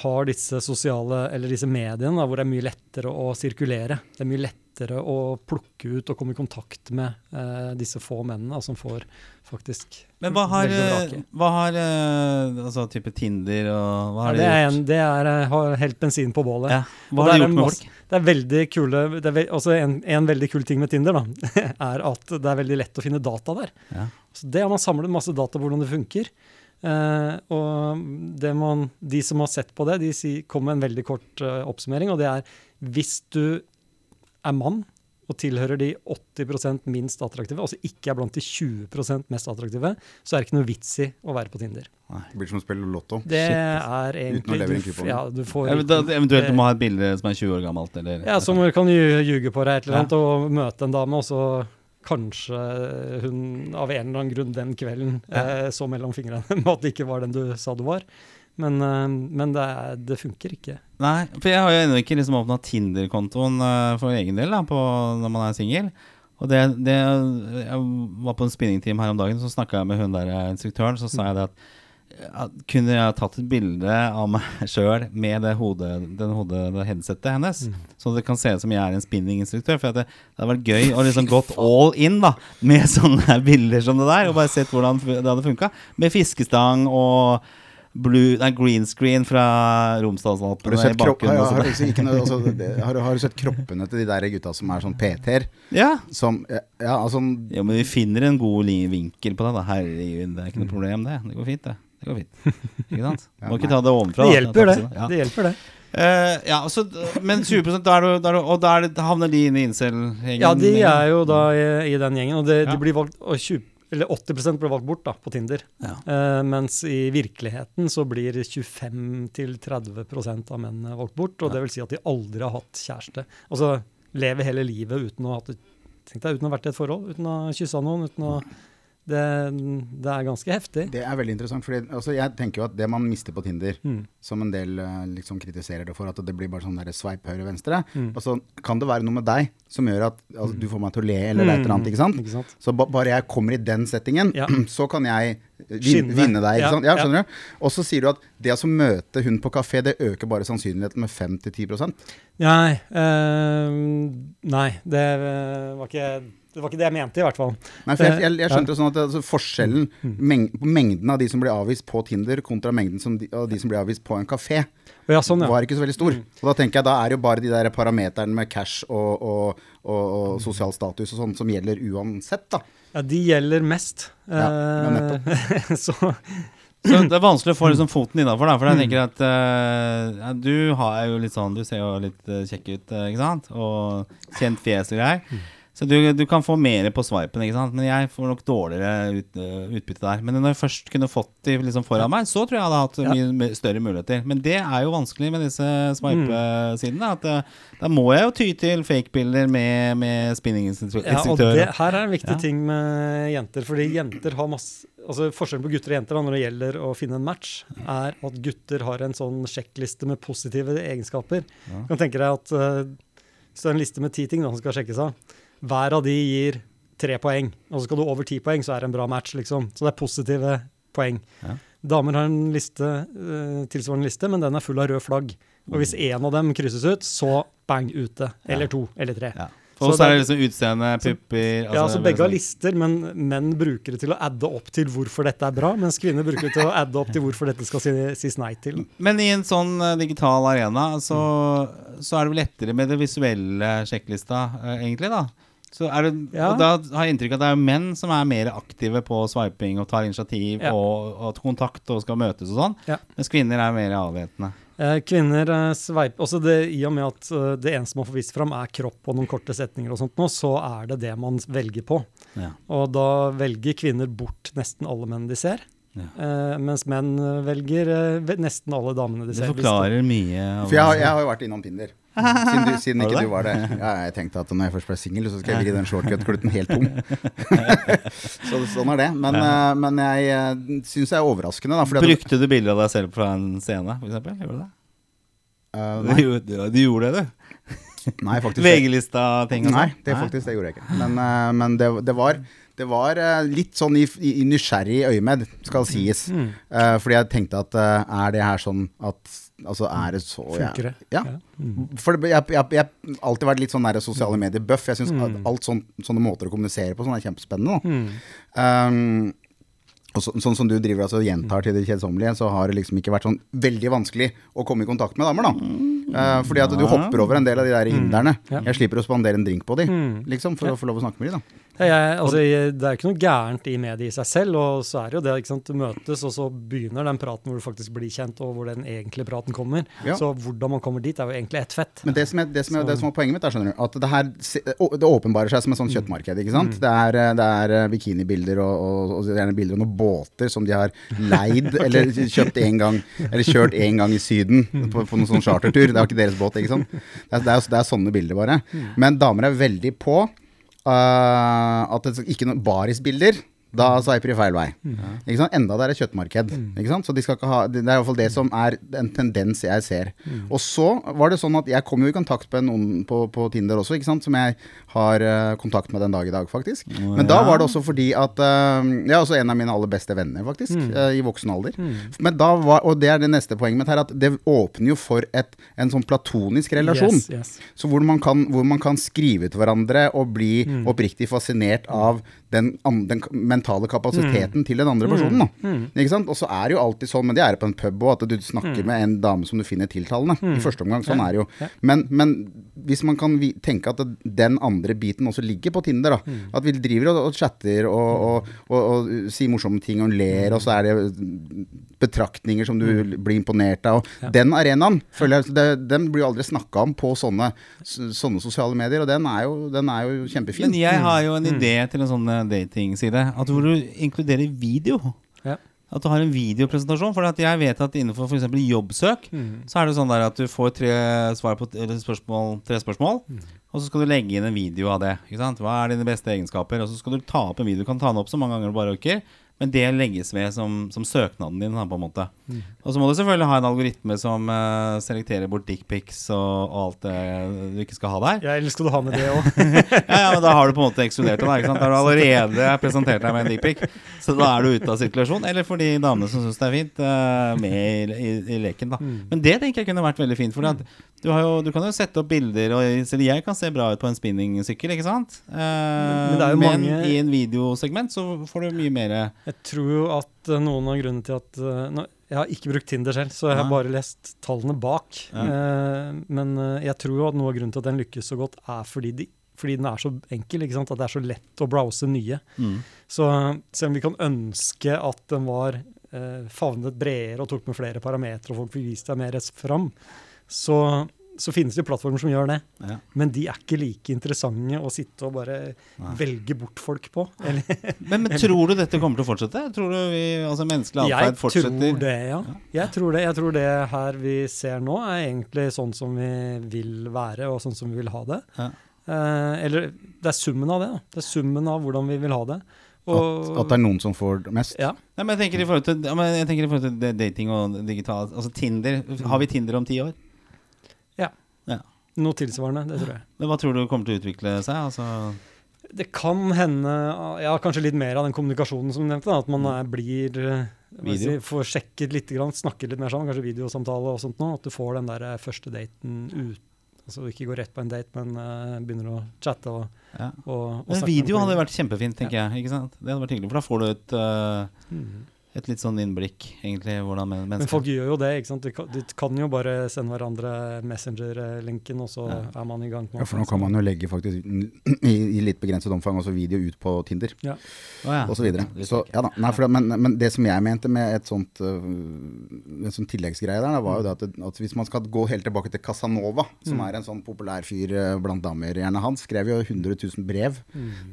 Speaker 4: har disse sosiale, eller disse mediene, da, hvor det er mye lettere å sirkulere. Det er mye lettere å plukke ut og komme i kontakt med eh, disse få mennene da, som får faktisk
Speaker 2: Men hva har, eh, hva har eh, altså type Tinder og hva
Speaker 4: Ja,
Speaker 2: har
Speaker 4: det,
Speaker 2: de
Speaker 4: er
Speaker 2: gjort?
Speaker 4: en, det er, har helt bensin på bålet.
Speaker 2: Ja. Hva har
Speaker 4: det
Speaker 2: de gjort med folk?
Speaker 4: Det er veldig kule, det er ve altså en, en veldig kul ting med Tinder da, er at det er veldig lett å finne data der.
Speaker 2: Ja.
Speaker 4: Så det har man samlet masse data på hvordan det funker. Uh, og det man, de som har sett på det, de si, kommer med en veldig kort uh, oppsummering, og det er hvis du er mann og tilhører de 80% minst attraktive, altså ikke er blant de 20% mest attraktive, så er det ikke noe vits i å være på Tinder.
Speaker 3: Det blir som å spille lotto.
Speaker 4: Det
Speaker 2: Shit.
Speaker 4: er egentlig Uten å
Speaker 3: leve i en
Speaker 4: du,
Speaker 3: kupong.
Speaker 4: ja, du får
Speaker 2: Ev- da- Eventuelt du må ha et bilde som er 20 år gammelt, eller
Speaker 4: ja, som kan lju- ljuge på deg et eller
Speaker 2: Ja.
Speaker 4: annet og møte en dame, og så kanskje hun av en eller annen grunn den kvelden eh, så mellom fingrene med at det ikke var den du sa du var. Men, eh, men det, er, det funker ikke.
Speaker 2: Nei, for jeg har jo ennå ikke liksom åpna Tinder-kontoen eh, for egen del da, på, når man er singel. Og det, det Jeg var på en spinningteam her om dagen, så snakka jeg med hun der eh, instruktøren. Så sa jeg det at, at kunne jeg tatt et bilde av meg sjøl med det hodet, den hodet, det headsetet hennes, så det kan se ut som jeg er en spinninginstruktør. For det, det hadde vært gøy å liksom gått all in da med sånne bilder som det der, og bare sett hvordan det hadde funka. Med fiskestang og blue, nei, green screen fra Romsdalsalpene i bakgrunnen.
Speaker 3: har, har, noe- altså, det- har, har du sett kroppene til de der gutta som er sånn PT-er?
Speaker 2: Ja.
Speaker 3: Som Ja, altså
Speaker 2: ja, men vi finner en god vinkel på det. da Herregud, det er ikke noe problem, det. Det går fint, det. Det går fint. Ikke sant?
Speaker 3: Ja,
Speaker 2: Må ikke ta det ovenfra.
Speaker 4: Det
Speaker 2: da.
Speaker 4: hjelper, det.
Speaker 2: Ja.
Speaker 4: Det hjelper, det.
Speaker 2: Uh, ja, så, men 20% da er du, da er du Og da er det, havner de inn i incel-gjengen?
Speaker 4: Ja, de er jo da i, i den gjengen, og det,
Speaker 2: Ja.
Speaker 4: de blir valgt og 20, eller 80% blir valgt bort da, på Tinder.
Speaker 2: Ja.
Speaker 4: Eh, mens i virkeligheten så blir 25-30% av mennene valgt bort. Og det vil si at de aldri har hatt kjæreste. Altså lever hele livet uten å ha hatt deg uten å ha vært i et forhold, uten å ha kyssa noen. uten å det, det er ganske heftig.
Speaker 3: Det er veldig interessant. Fordi, altså, jeg tenker jo at det man mister på Tinder,
Speaker 4: Mm.
Speaker 3: som en del eh, liksom kritiserer det for, at det blir bare sånn sveip høyre-venstre,
Speaker 4: Mm.
Speaker 3: og så kan det være noe med deg som gjør at altså, du får meg til å le, eller et eller annet. ikke sant?
Speaker 4: Ikke sant?
Speaker 3: Så ba bare jeg kommer i den settingen,
Speaker 4: Ja.
Speaker 3: så kan jeg vin vinne deg. ikke
Speaker 4: Ja,
Speaker 3: sant? Ja,
Speaker 4: ja.
Speaker 3: skjønner du? Og så sier du at det å møte hun på kafé, det øker bare sannsynligheten med 5-10
Speaker 4: Nei, Øh, nei det, var ikke, det var ikke det jeg mente, i hvert fall.
Speaker 3: Nei, for jeg, jeg, jeg skjønte jo sånn at altså, Forskjellen meng på mengden av de som blir avvist på Tinder, kontra mengden som de, av de som blir avvist på en kafé,
Speaker 4: ja, sånn, ja.
Speaker 3: var ikke så veldig stor. Og da tenker jeg da er det jo bare de der parameterne med cash og, og, og, og sosial status og sånn som gjelder uansett, da.
Speaker 4: ja. De gjelder mest.
Speaker 3: Ja, nettopp.
Speaker 4: Eh, så
Speaker 2: Så det er vanskelig å få liksom foten innafor. For
Speaker 4: Mm.
Speaker 2: jeg tenker at uh, du har jo litt sånn Du ser jo litt eh, kjekk ut, ikke sant? Og kjent fjes og greier.
Speaker 4: Mm.
Speaker 2: Så du, du kan få mer på swipen, ikke sant? men jeg får nok dårligere ut, eh, utbytte der. Men når jeg først kunne fått de liksom foran meg, så tror jeg jeg hadde hatt
Speaker 4: Ja.
Speaker 2: mye større muligheter. Men det er jo vanskelig med disse
Speaker 4: Mm.
Speaker 2: swipe-sidene. At eh, Da må jeg jo ty til fake-bilder med, med
Speaker 4: Ja, og
Speaker 2: spinninginstruktører.
Speaker 4: det her er en viktig
Speaker 2: Ja.
Speaker 4: ting med jenter. Fordi jenter har masse Altså Forskjellen på gutter og jenter da, når det gjelder å finne en match, er at gutter har en sånn sjekkliste med positive egenskaper. Du kan tenke deg at uh, Hvis det er en liste med ti ting da, som skal sjekkes av, hver av de gir tre poeng. Og så skal du over ti poeng, så er det en bra match, liksom. Så det er positive poeng.
Speaker 2: Ja.
Speaker 4: Damer har en liste, eh, tilsvarende liste, men den er full av røde flagg. Og hvis én av dem krysses ut, så bang, ute. Eller to, eller tre.
Speaker 2: Ja. Og
Speaker 4: Så
Speaker 2: er det liksom utseende, pupper
Speaker 4: Ja, altså
Speaker 2: det er
Speaker 4: Begge har
Speaker 2: sånn-
Speaker 4: lister, men menn bruker det til å adde opp til hvorfor dette er bra, mens kvinner bruker det til å adde opp til hvorfor dette skal si- sies nei til.
Speaker 2: Men i en sånn eh, digital arena så, så er det vel lettere med det visuelle sjekklista, eh, egentlig, da. Så er det,
Speaker 4: Ja.
Speaker 2: og da har jeg inntrykk av at det er menn som er mer aktive på swiping og tar initiativ
Speaker 4: Ja.
Speaker 2: og, og kontakt og skal møtes og sånn.
Speaker 4: Ja.
Speaker 2: Mens kvinner er mer avvæpnende.
Speaker 4: Eh, kvinner sveiper sveip også det, I og med at eh, det eneste man får vist fram, er kropp og noen korte setninger, og sånt nå, så er det det man velger på.
Speaker 2: Ja.
Speaker 4: Og da velger kvinner bort nesten alle menn de ser,
Speaker 2: Ja.
Speaker 4: eh, mens menn eh, velger eh, nesten alle damene de ser. Det
Speaker 2: forklarer mye.
Speaker 3: For jeg har, jeg har jo vært innom Tinder. Siden, du, siden ikke
Speaker 2: det?
Speaker 3: du var det. Ja, jeg tenkte at når jeg først ble singel, så skal jeg ligge i den shortcut-kluten helt tom. så sånn er det. Men, eh, men jeg uh, syns det er overraskende, da.
Speaker 2: Brukte du bilder av deg selv fra en scene, f.eks.? Gjorde du det?
Speaker 3: Uh,
Speaker 2: Du, gjorde- du gjorde det, du.
Speaker 3: nei, faktisk.
Speaker 2: VG-lista-ting og sånn?
Speaker 3: Nei, det faktisk det gjorde jeg ikke. Men, uh, men det, det var, det var eh, litt sånn i, i, nysgjerrig øyemed, skal sies.
Speaker 4: Mm.
Speaker 3: Uh, fordi jeg tenkte at uh, er det her sånn at Altså, er det så
Speaker 4: Funker det?
Speaker 3: Ja.
Speaker 4: Mm.
Speaker 3: For jeg har alltid vært litt sånn nære sosiale medier-buff. Jeg syns
Speaker 4: Mm.
Speaker 3: alt sånn, sånne måter å kommunisere på sånn er kjempespennende.
Speaker 4: Mm.
Speaker 3: Um, og så, sånn som du driver altså, gjentar til det kjedsommelige, så har det liksom ikke vært sånn veldig vanskelig å komme i kontakt med damer, da. Uh, fordi at du hopper over en del av de der hindrene.
Speaker 4: Ja.
Speaker 3: Jeg slipper å spandere en drink på de,
Speaker 4: Mm.
Speaker 3: liksom, for å få lov å snakke med de, da.
Speaker 4: Ja, jeg, altså, jeg, det er ikke noe gærent i mediet i seg selv, og så er det jo det, ikke sant, du møtes, og så begynner den praten hvor du faktisk blir kjent, og hvor den egentlige praten kommer.
Speaker 3: Ja.
Speaker 4: Så hvordan man kommer dit, er jo egentlig ett fett.
Speaker 3: Men det som er, det som er, det som er poenget mitt, er skjønner du, at det her det åpenbarer seg som et sånt kjøttmarked. ikke sant? Det er, eh, det er eh, bikinibilder og, og, og gjerne bilder av noen båter som de har leid eller kjøpt en gang, eller kjørt en gang i Syden på, på noen sånn chartertur. Det er jo ikke deres båt, ikke sant. Det er, det er, det er sånne bilder, bare. Men damer er veldig på eh, at det ikke noen barisbilder. Da sveiper de feil vei. Ikke sant? Enda det er et kjøttmarked. Ikke sant? Så de skal ikke ha, det er iallfall det som er en tendens jeg ser. Og så var det sånn at jeg kom jo i kontakt med noen på, på Tinder også, ikke sant? som jeg har eh, kontakt med den dag i dag, faktisk. Men da var det også fordi at uh, Jeg er også en av mine aller beste venner, faktisk, eh, i voksen alder. Men da var, Og det er det neste poenget mitt her, at det åpner jo for et, en sånn platonisk relasjon.
Speaker 4: Yes, yes.
Speaker 3: Så hvor man, kan, hvor man kan skrive til hverandre og bli oppriktig fascinert av den, an- den mentale kapasiteten til den andre personen. Da. Ikke sant? Og så er det jo alltid sånn, men det er det på en pub òg, at du snakker med en dame som du finner tiltalende. I første omgang. Sånn er det jo. Men, men hvis man kan tenke at den andre biten også ligger på Tinder, da. At vi driver og, og chatter og, og, og, og sier morsomme ting og ler, og så er det betraktninger som du blir imponert av. Og Den arenaen føler jeg, det, den blir jo aldri snakka om på sånne, sånne sosiale medier, og den er jo, den er jo kjempefin.
Speaker 2: Men jeg har jo en idé til en sånn eh, datingside. At hvor du inkluderer video.
Speaker 4: Ja.
Speaker 2: At du har en videopresentasjon. For jeg vet at innenfor f.eks. jobbsøk, så er det sånn der at du får tre, svar på, spørsmål, tre spørsmål, og så skal du legge inn en video av det. Ikke sant? Hva er dine beste egenskaper? Og så skal du ta opp en video. Du kan ta den opp så mange ganger du bare orker. Men det legges ved som, som søknaden din. På en måte Og så må du selvfølgelig ha en algoritme som uh, selekterer bort dickpics og, og alt det du ikke skal ha der.
Speaker 4: Jeg elsker å ha med det òg.
Speaker 2: Ja, ja, men Da har du på en måte ekskludert det. Da, har du allerede presentert deg med en dickpic. Så da er du ute av sirkulasjon. Eller for de damene som syns det er fint, uh, med i, i, i leken. da Men det tenker jeg kunne vært veldig fint. For du, jo, du kan jo sette opp bilder, og selv jeg kan se bra ut på en spinningsykkel, ikke sant? Uh,
Speaker 4: Men det jo
Speaker 2: men
Speaker 4: mange-
Speaker 2: i en videosegment så får du mye mer
Speaker 4: Jeg tror jo at eh, noen av grunnene til at eh, nå, Jeg har ikke brukt Tinder selv, så jeg har bare lest tallene bak.
Speaker 2: Ja.
Speaker 4: Eh, men jeg tror jo at noe av grunnen til at den lykkes så godt, er fordi, de, fordi den er så enkel. ikke sant? At det er så lett å browse nye.
Speaker 2: mm.
Speaker 4: Så selv om vi kan ønske at den var eh, favnet bredere og tok med flere parametere, og folk fikk vist seg mer fram, så, så finnes det plattformer som gjør det.
Speaker 2: Ja.
Speaker 4: Men de er ikke like interessante å sitte og bare
Speaker 2: Nei.
Speaker 4: velge bort folk på. Eller,
Speaker 2: men, men tror du dette kommer til å fortsette? Tror du vi, altså menneskelig atferd fortsetter?
Speaker 4: tror det, ja. Jeg tror det. Jeg tror det her vi ser nå, er egentlig sånn som vi vil være, og sånn som vi vil ha det.
Speaker 2: Ja.
Speaker 4: Eh, eller det er summen av det. Da. Det er summen av hvordan vi vil ha det.
Speaker 3: At, at det er noen som får mest.
Speaker 4: ja.
Speaker 2: Nei, men jeg tenker i forhold til, jeg i forhold til dating og digital Altså Tinder. Har vi Tinder om ti år?
Speaker 4: Noe tilsvarende, det tror jeg.
Speaker 2: Men Hva tror du kommer til å utvikle seg? Altså,
Speaker 4: Det kan hende Ja, kanskje litt mer av den kommunikasjonen som du nevnte. Da, at man er, blir eh. Si, Får sjekket litt, grann, snakket litt mer sammen. Kanskje videosamtale og sånt nå. At du får den der eh, første daten ut. Altså ikke går rett på en date, men uh, begynner å chatte og,
Speaker 2: ja.
Speaker 4: og, og
Speaker 2: Men video hadde vært kjempefint, tenker jeg. Ikke sant? Det hadde vært hyggelig, for da får du et, øh,
Speaker 4: Mhm.
Speaker 2: Et litt sånn innblikk, egentlig, hvordan mennesker...
Speaker 4: Men folk gjør jo det. ikke sant? De kan, de kan jo bare sende hverandre Messenger-linken, og så
Speaker 2: Ja.
Speaker 4: er man i gang.
Speaker 3: Ja, for nå kan man jo legge faktisk i, i litt begrenset omfang også video ut på Tinder
Speaker 2: ja.
Speaker 3: og Så, videre. Så ja da. Nei, for men, men det som jeg mente med et sånt øh, en sånn tilleggsgreie der, da, var jo det at, at hvis man skal gå helt tilbake til Casanova, som er en sånn populær fyr øh, blant damer, gjerne han, skrev jo 100 000 brev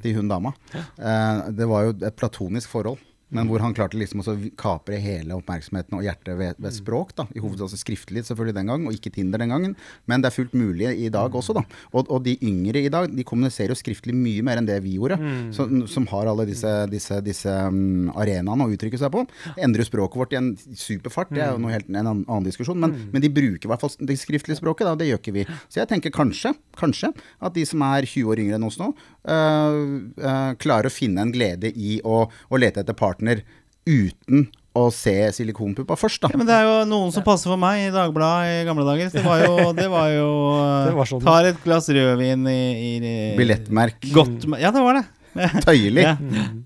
Speaker 3: til hun dama. Eh, det var jo et platonisk forhold. Men hvor han klarte liksom å kapre hele oppmerksomheten og hjertet ved, ved språk. da, I hovedsak altså skriftlig selvfølgelig den gang, og ikke Tinder den gangen. Men det er fullt mulig i dag også. da. Og, og de yngre i dag de kommuniserer jo skriftlig mye mer enn det vi gjorde. Så, som har alle disse, disse, disse um, arenaene å uttrykke seg på. Endrer språket vårt i en superfart, det er jo noe helt, en annen, annen diskusjon. Men, men de bruker i hvert fall det skriftlige språket, da. Det gjør ikke vi. Så jeg tenker kanskje, kanskje at de som er 20 år yngre enn oss nå, øh, øh, klarer å finne en glede i å, å lete etter partner uten å se silikonpuppa først, da.
Speaker 2: Ja, men det er jo noen som passer for meg i Dagbladet i gamle dager. Det var jo, det var jo
Speaker 4: Det var sånn.
Speaker 2: Tar et glass rødvin i, i, i
Speaker 3: Billettmerk.
Speaker 2: Godt Ja, det var det.
Speaker 3: Tøyelig.
Speaker 2: Ja.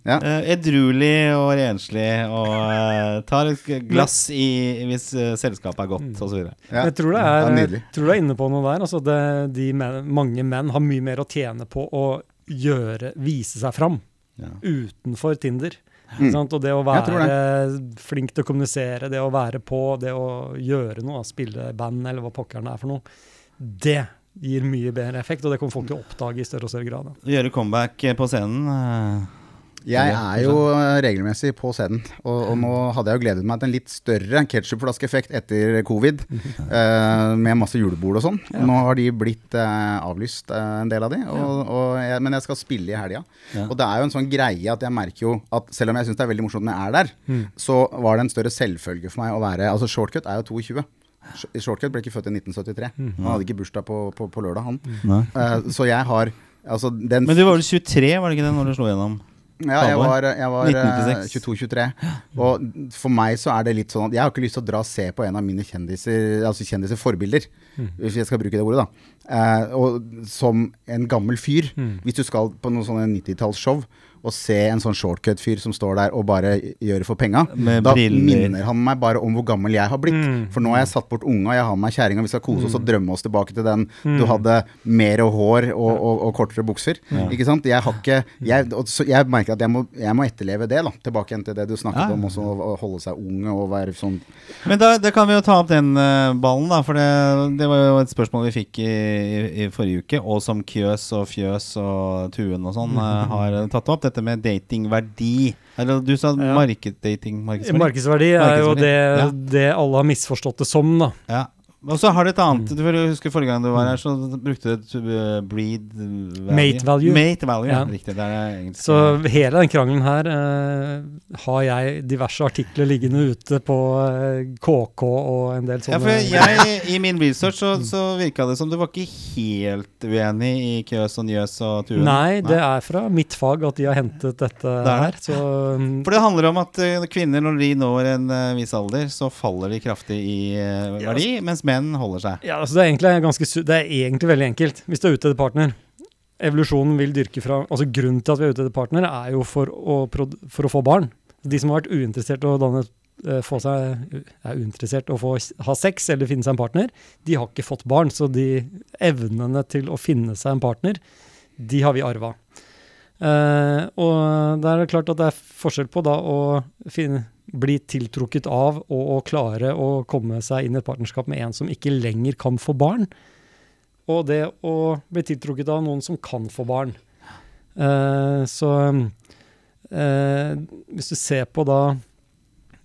Speaker 3: Ja.
Speaker 2: Eh, edruelig og renslig og uh, tar et glass i, hvis uh, selskapet er godt, og så.
Speaker 3: Ja.
Speaker 4: Jeg tror det er,
Speaker 3: nydelig.
Speaker 4: tror du er inne på noe der. Altså det, de men, mange menn har mye mer å tjene på å gjøre, vise seg fram
Speaker 2: Ja.
Speaker 4: utenfor Tinder.
Speaker 3: Mm.
Speaker 4: Sant? Og det å være det. flink til å kommunisere, det å være på, det å gjøre noe, spille band eller hva pokkeren det er for noe, det gir mye bedre effekt, og det kommer folk til å oppdage i større og større grad.
Speaker 2: Gjøre comeback eh, på scenen. Eh,
Speaker 3: Jeg er jo øh, regelmessig på scenen, og, og nå hadde jeg jo gledet meg til en litt større ketsjupflaskeeffekt etter covid, uh, med masse julebord og sånn. Nå har de blitt uh, avlyst, uh, en del av de, og, og jeg, men jeg skal spille i helga.
Speaker 2: Ja.
Speaker 3: Og det er jo en sånn greie at jeg merker jo at selv om jeg syns det er veldig morsomt når jeg er der, så var det en større selvfølge for meg å være Altså, Shortcut er jo 22. Shortcut ble ikke født i 1973. Han hadde ikke bursdag på, på, på lørdag, han. Eh, så jeg har Altså, den
Speaker 2: Men du var vel 23, var det ikke det, når du slo gjennom?
Speaker 3: Ja, jeg var, jeg var eh,
Speaker 2: 1996.
Speaker 3: 22-23. Og for meg så er det litt sånn at jeg har ikke lyst til å dra og se på en av mine kjendiser, altså kjendiser forbilder, hvis jeg skal bruke det ordet, da. Eh, og som en gammel fyr. Hvis du skal på noen sånne 90-tallsshow og se en sånn shortcut-fyr som står der og bare gjør det for penga,
Speaker 2: Med
Speaker 3: da
Speaker 2: briller.
Speaker 3: minner han meg bare om hvor gammel jeg har blitt. For nå har jeg satt bort unga, jeg har med meg kjerringa, vi skal kose oss og drømme oss tilbake til den du hadde mer hår og, og, og kortere bukser. Ikke sant? Jeg har ikke jeg, og så jeg merker at jeg må, jeg må etterleve det, da. Tilbake igjen til det du snakket
Speaker 2: Ja.
Speaker 3: om, også å holde seg ung og være sånn
Speaker 2: Men da, da kan vi jo ta opp den uh, ballen, da. For det, det var jo et spørsmål vi fikk i, i, i forrige uke, og som Kjøs og Fjøs og Tuen og sånn eh, har tatt opp. Dette med datingverdi. Eller du sa
Speaker 4: Ja.
Speaker 2: markeddating. Markedsverdi.
Speaker 4: Markedsverdi er jo det,
Speaker 2: ja.
Speaker 4: det alle har misforstått det som, da.
Speaker 2: Ja. Og så har du et annet
Speaker 4: Mm.
Speaker 2: Jeg husker Forrige gang du var her, så brukte du et uh, breed value.
Speaker 4: Mate value.
Speaker 2: Mate value, ja. Riktig. Det er det.
Speaker 4: Så hele den krangelen her eh, har jeg diverse artikler liggende ute på eh, KK og en del sånne.
Speaker 2: ja, for jeg, I min research så, så virka det som du var ikke helt uenig i Kjøs og Njøs og Tuen.
Speaker 4: Nei, det er fra mitt fag at de har hentet dette
Speaker 2: Det er
Speaker 4: her. Så mm,
Speaker 2: For det handler om at eh, kvinner, når de når en eh, viss alder, så faller de kraftig i eh, verdi, mens menn holder seg.
Speaker 4: ja, altså det er egentlig ganske Det er egentlig veldig enkelt. Hvis du er ute etter partner Evolusjonen vil dyrke fra Altså Grunnen til at vi er ute etter partner, er jo for å, for å få barn. De som har vært uinteressert å danne eh, få seg, er uinteressert å få, ha sex eller finne seg en partner, de har ikke fått barn. Så de evnene til å finne seg en partner, de har vi arva. Eh, og det er klart at det er forskjell på da å finne, bli tiltrukket av og å klare å komme seg inn i et partnerskap med en som ikke lenger kan få barn, og det å bli tiltrukket av noen som kan få barn. Uh, så uh, hvis du ser på da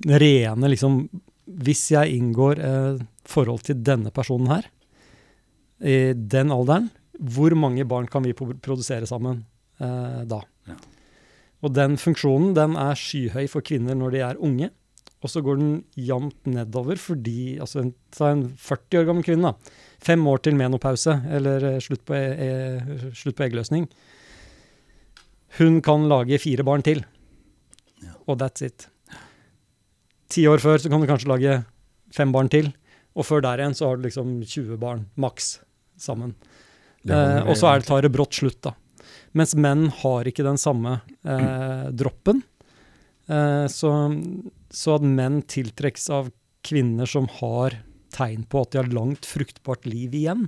Speaker 4: rene liksom Hvis jeg inngår forhold til denne personen her, i den alderen, hvor mange barn kan vi produsere sammen eh, da?
Speaker 2: Ja.
Speaker 4: Og den funksjonen den er skyhøy for kvinner når de er unge. Og så går den jevnt nedover fordi altså en, en 40 år gammel kvinne, da. Fem år til menopause, eller eh, slutt på, e e slutt på eggløsning. Hun kan lage fire barn til. Og that's it. Ti år før så kan du kanskje lage fem barn til. Og før der igjen så har du liksom 20 barn maks sammen. Eh, og så det, tar det brått slutt, da. Mens menn har ikke den samme eh, droppen. Eh, så, så at menn tiltrekkes av kvinner som har tegn på at de har langt fruktbart liv igjen,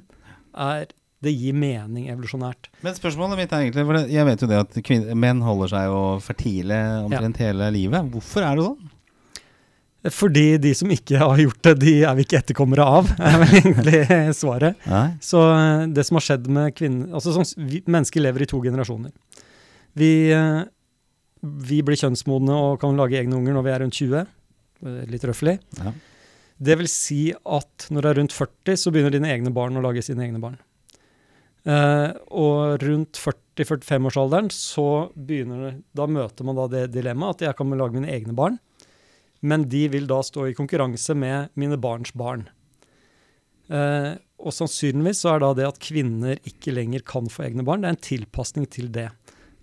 Speaker 4: er det gir mening evolusjonært.
Speaker 2: Men spørsmålet mitt er egentlig for Jeg vet jo det at kvinner, menn holder seg jo fertile omtrent hele livet. Hvorfor er det sånn?
Speaker 4: Fordi de som ikke har gjort det, de er vi ikke etterkommere av, er vel egentlig svaret.
Speaker 2: Nei.
Speaker 4: Så eh, det som har skjedd med kvinner altså sånn, vi, Mennesker lever i to generasjoner. Vi, eh, vi blir kjønnsmodne og kan lage egne unger når vi er rundt 20, eh, litt røffelig.
Speaker 2: Ja.
Speaker 4: Det vil si at når du er rundt 40, så begynner dine egne barn å lage sine egne barn. Uh, og rundt 40-45-årsalderen så begynner det, da møter man da det dilemmaet at jeg kan lage mine egne barn, men de vil da stå i konkurranse med mine barns barn. Eh, og sannsynligvis så er da det at kvinner ikke lenger kan få egne barn, det er en tilpasning til det.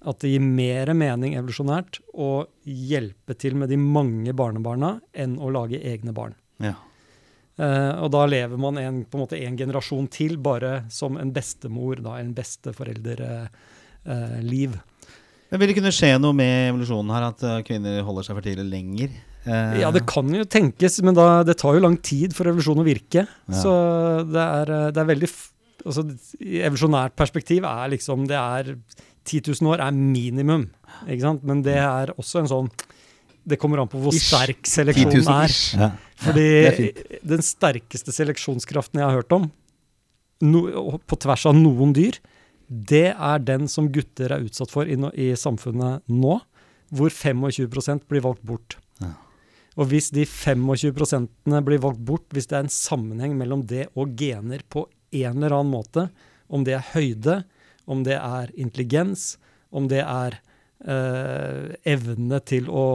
Speaker 4: At det gir mer mening evolusjonært å hjelpe til med de mange barnebarna enn å lage egne barn.
Speaker 2: Ja.
Speaker 4: Eh, og da lever man en, på en måte en generasjon til, bare som en bestemor, da, en besteforelderliv. Eh.
Speaker 2: Men Vil det kunne skje noe med evolusjonen her, at eh, kvinner holder seg for tidlig lenger? Eh,
Speaker 4: ja, det kan jo tenkes, men da, det tar jo lang tid for evolusjon å virke.
Speaker 2: Ja.
Speaker 4: Så det er, eh, det er veldig altså, I evolusjonært perspektiv er liksom Det er 10 000 år er minimum, ikke sant? Men det er også en sånn Det kommer an på hvor
Speaker 3: Ish.
Speaker 4: sterk seleksjonen er.
Speaker 2: Ja.
Speaker 4: Fordi
Speaker 3: ja,
Speaker 4: den sterkeste seleksjonskraften jeg har hørt om, no, på tvers av noen dyr, det er den som gutter er utsatt for i, no, i samfunnet nå, hvor 25% blir valgt bort.
Speaker 2: Ja.
Speaker 4: Og hvis de 25% blir valgt bort, hvis det er en sammenheng mellom det og gener på en eller annen måte, om det er høyde, om det er intelligens, om det er eh, evne til å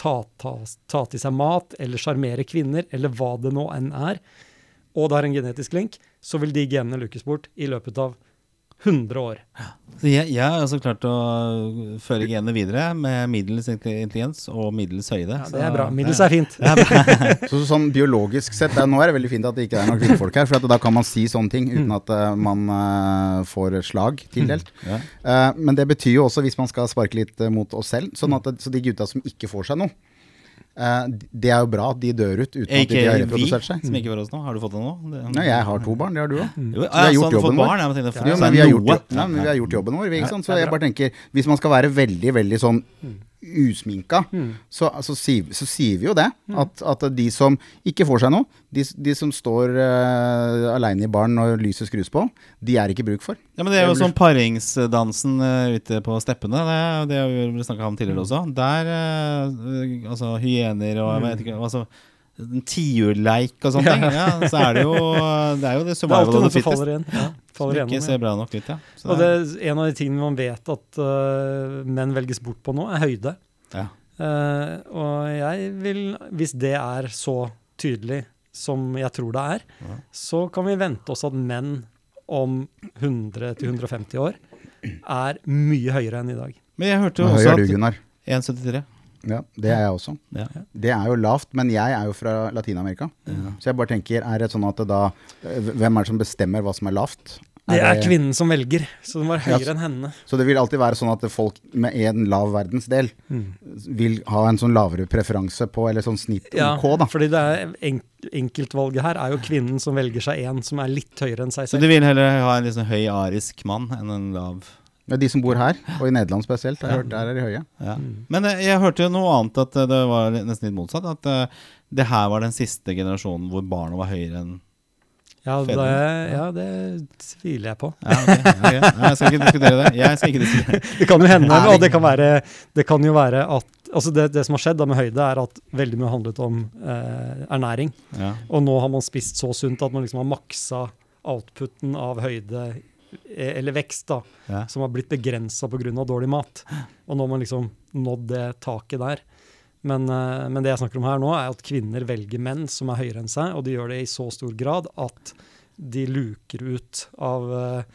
Speaker 4: ta, ta, ta til seg mat, eller sjarmere kvinner, eller hva det nå enn er, og det er en genetisk link, så vil de genene lukkes bort i løpet av 100 år.
Speaker 2: Så jeg, jeg har også klart å føre genene videre med middels intelligens og middels høyde.
Speaker 4: Ja, det er bra. Middels er fint.
Speaker 3: Så sånn biologisk sett, det er, nå er det veldig fint at det ikke er noen kvinnfolk her, for at da kan man si sånne ting uten at uh, man uh, får slag tildelt.
Speaker 2: Ja.
Speaker 3: Uh, men det betyr jo også, hvis man skal sparke litt mot oss selv, sånn at det, så de gutta som ikke får seg noe, det er jo bra at de dør ut uten at de har reprodusert seg.
Speaker 2: som ikke var oss nå. Har du fått det nå? Det,
Speaker 3: Nei, jeg har to barn, det har du òg.
Speaker 2: Jo,
Speaker 3: Vi har gjort jobben vår.
Speaker 2: så
Speaker 3: vi, har gjort, jo- ja, men vi har gjort jobben vår. vi, Ikke sant? Så jeg bare tenker, hvis man skal være veldig veldig sånn usminka, så, så, sier, så sier vi jo det. At, at de som ikke får seg noe, de, de som står uh, aleine i baren når lyset skrus på, de er ikke bruk for.
Speaker 2: Ja, men Det er jo sånn paringsdansen uh, ute på steppene. Det, det har vi snakka om tidligere også. Der uh, Altså hyener og jeg vet ikke altså, Tiurleik og sånne ting. Ja, så er det jo Det er jo det
Speaker 4: Det er alltid noe som faller igjen. Ja,
Speaker 2: Som
Speaker 4: faller
Speaker 2: ikke
Speaker 4: igjennom,
Speaker 2: ser bra nok ut, ja. Så
Speaker 4: Og det en av de tingene man vet at uh, menn velges bort på nå, er høyde.
Speaker 2: ja.
Speaker 4: Uh, og jeg vil, hvis det er så tydelig som jeg tror det er,
Speaker 2: Ja.
Speaker 4: så kan vi vente oss at menn om 100-150 år er mye høyere enn i dag.
Speaker 2: Men jeg hørte jo også at
Speaker 3: Gunnar?
Speaker 2: 1,73.
Speaker 3: Ja, det er jeg også.
Speaker 2: Ja.
Speaker 3: Det er jo lavt, men jeg er jo fra Latin-Amerika. Så jeg bare tenker, er det sånn at det da Hvem er det som bestemmer hva som er lavt?
Speaker 4: Det er kvinnen som velger, så den var
Speaker 3: Ja,
Speaker 4: høyere enn henne.
Speaker 3: Så det vil alltid være sånn at folk med en lav verdensdel
Speaker 4: Mm.
Speaker 3: vil ha en sånn lavere preferanse på, eller sånn snitt
Speaker 4: Ja,
Speaker 3: OK, da.
Speaker 4: fordi det er enk enkeltvalget her er jo kvinnen som velger seg en som er litt høyere enn seg selv.
Speaker 2: Så du vil heller ha en liksom høy arisk mann enn en lav
Speaker 3: de som bor her, og i Nederland spesielt, har hørt, der er de høye.
Speaker 2: ja.
Speaker 4: Mm.
Speaker 2: Men eh, jeg hørte jo noe annet, at eh, det var nesten litt motsatt. At eh, det her var den siste generasjonen hvor barna var høyere enn
Speaker 4: Ja, det, ja, det tviler jeg på.
Speaker 2: ja, okay, okay. Jeg skal ikke diskutere det. Jeg skal ikke diskutere
Speaker 4: Det kan jo hende, og det kan, være, det kan jo være at altså det, det som har skjedd da med høyde, er at veldig mye handlet om eh, ernæring.
Speaker 2: ja.
Speaker 4: Og nå har man spist så sunt at man liksom har maksa outputen av høyde eller vekst, da,
Speaker 2: Ja.
Speaker 4: som har blitt begrensa pga. dårlig mat. Og nå har man liksom nådd det taket der. Men, eh, men det jeg snakker om her nå, er at kvinner velger menn som er høyere enn seg, og de gjør det i så stor grad at de luker ut av eh, jeg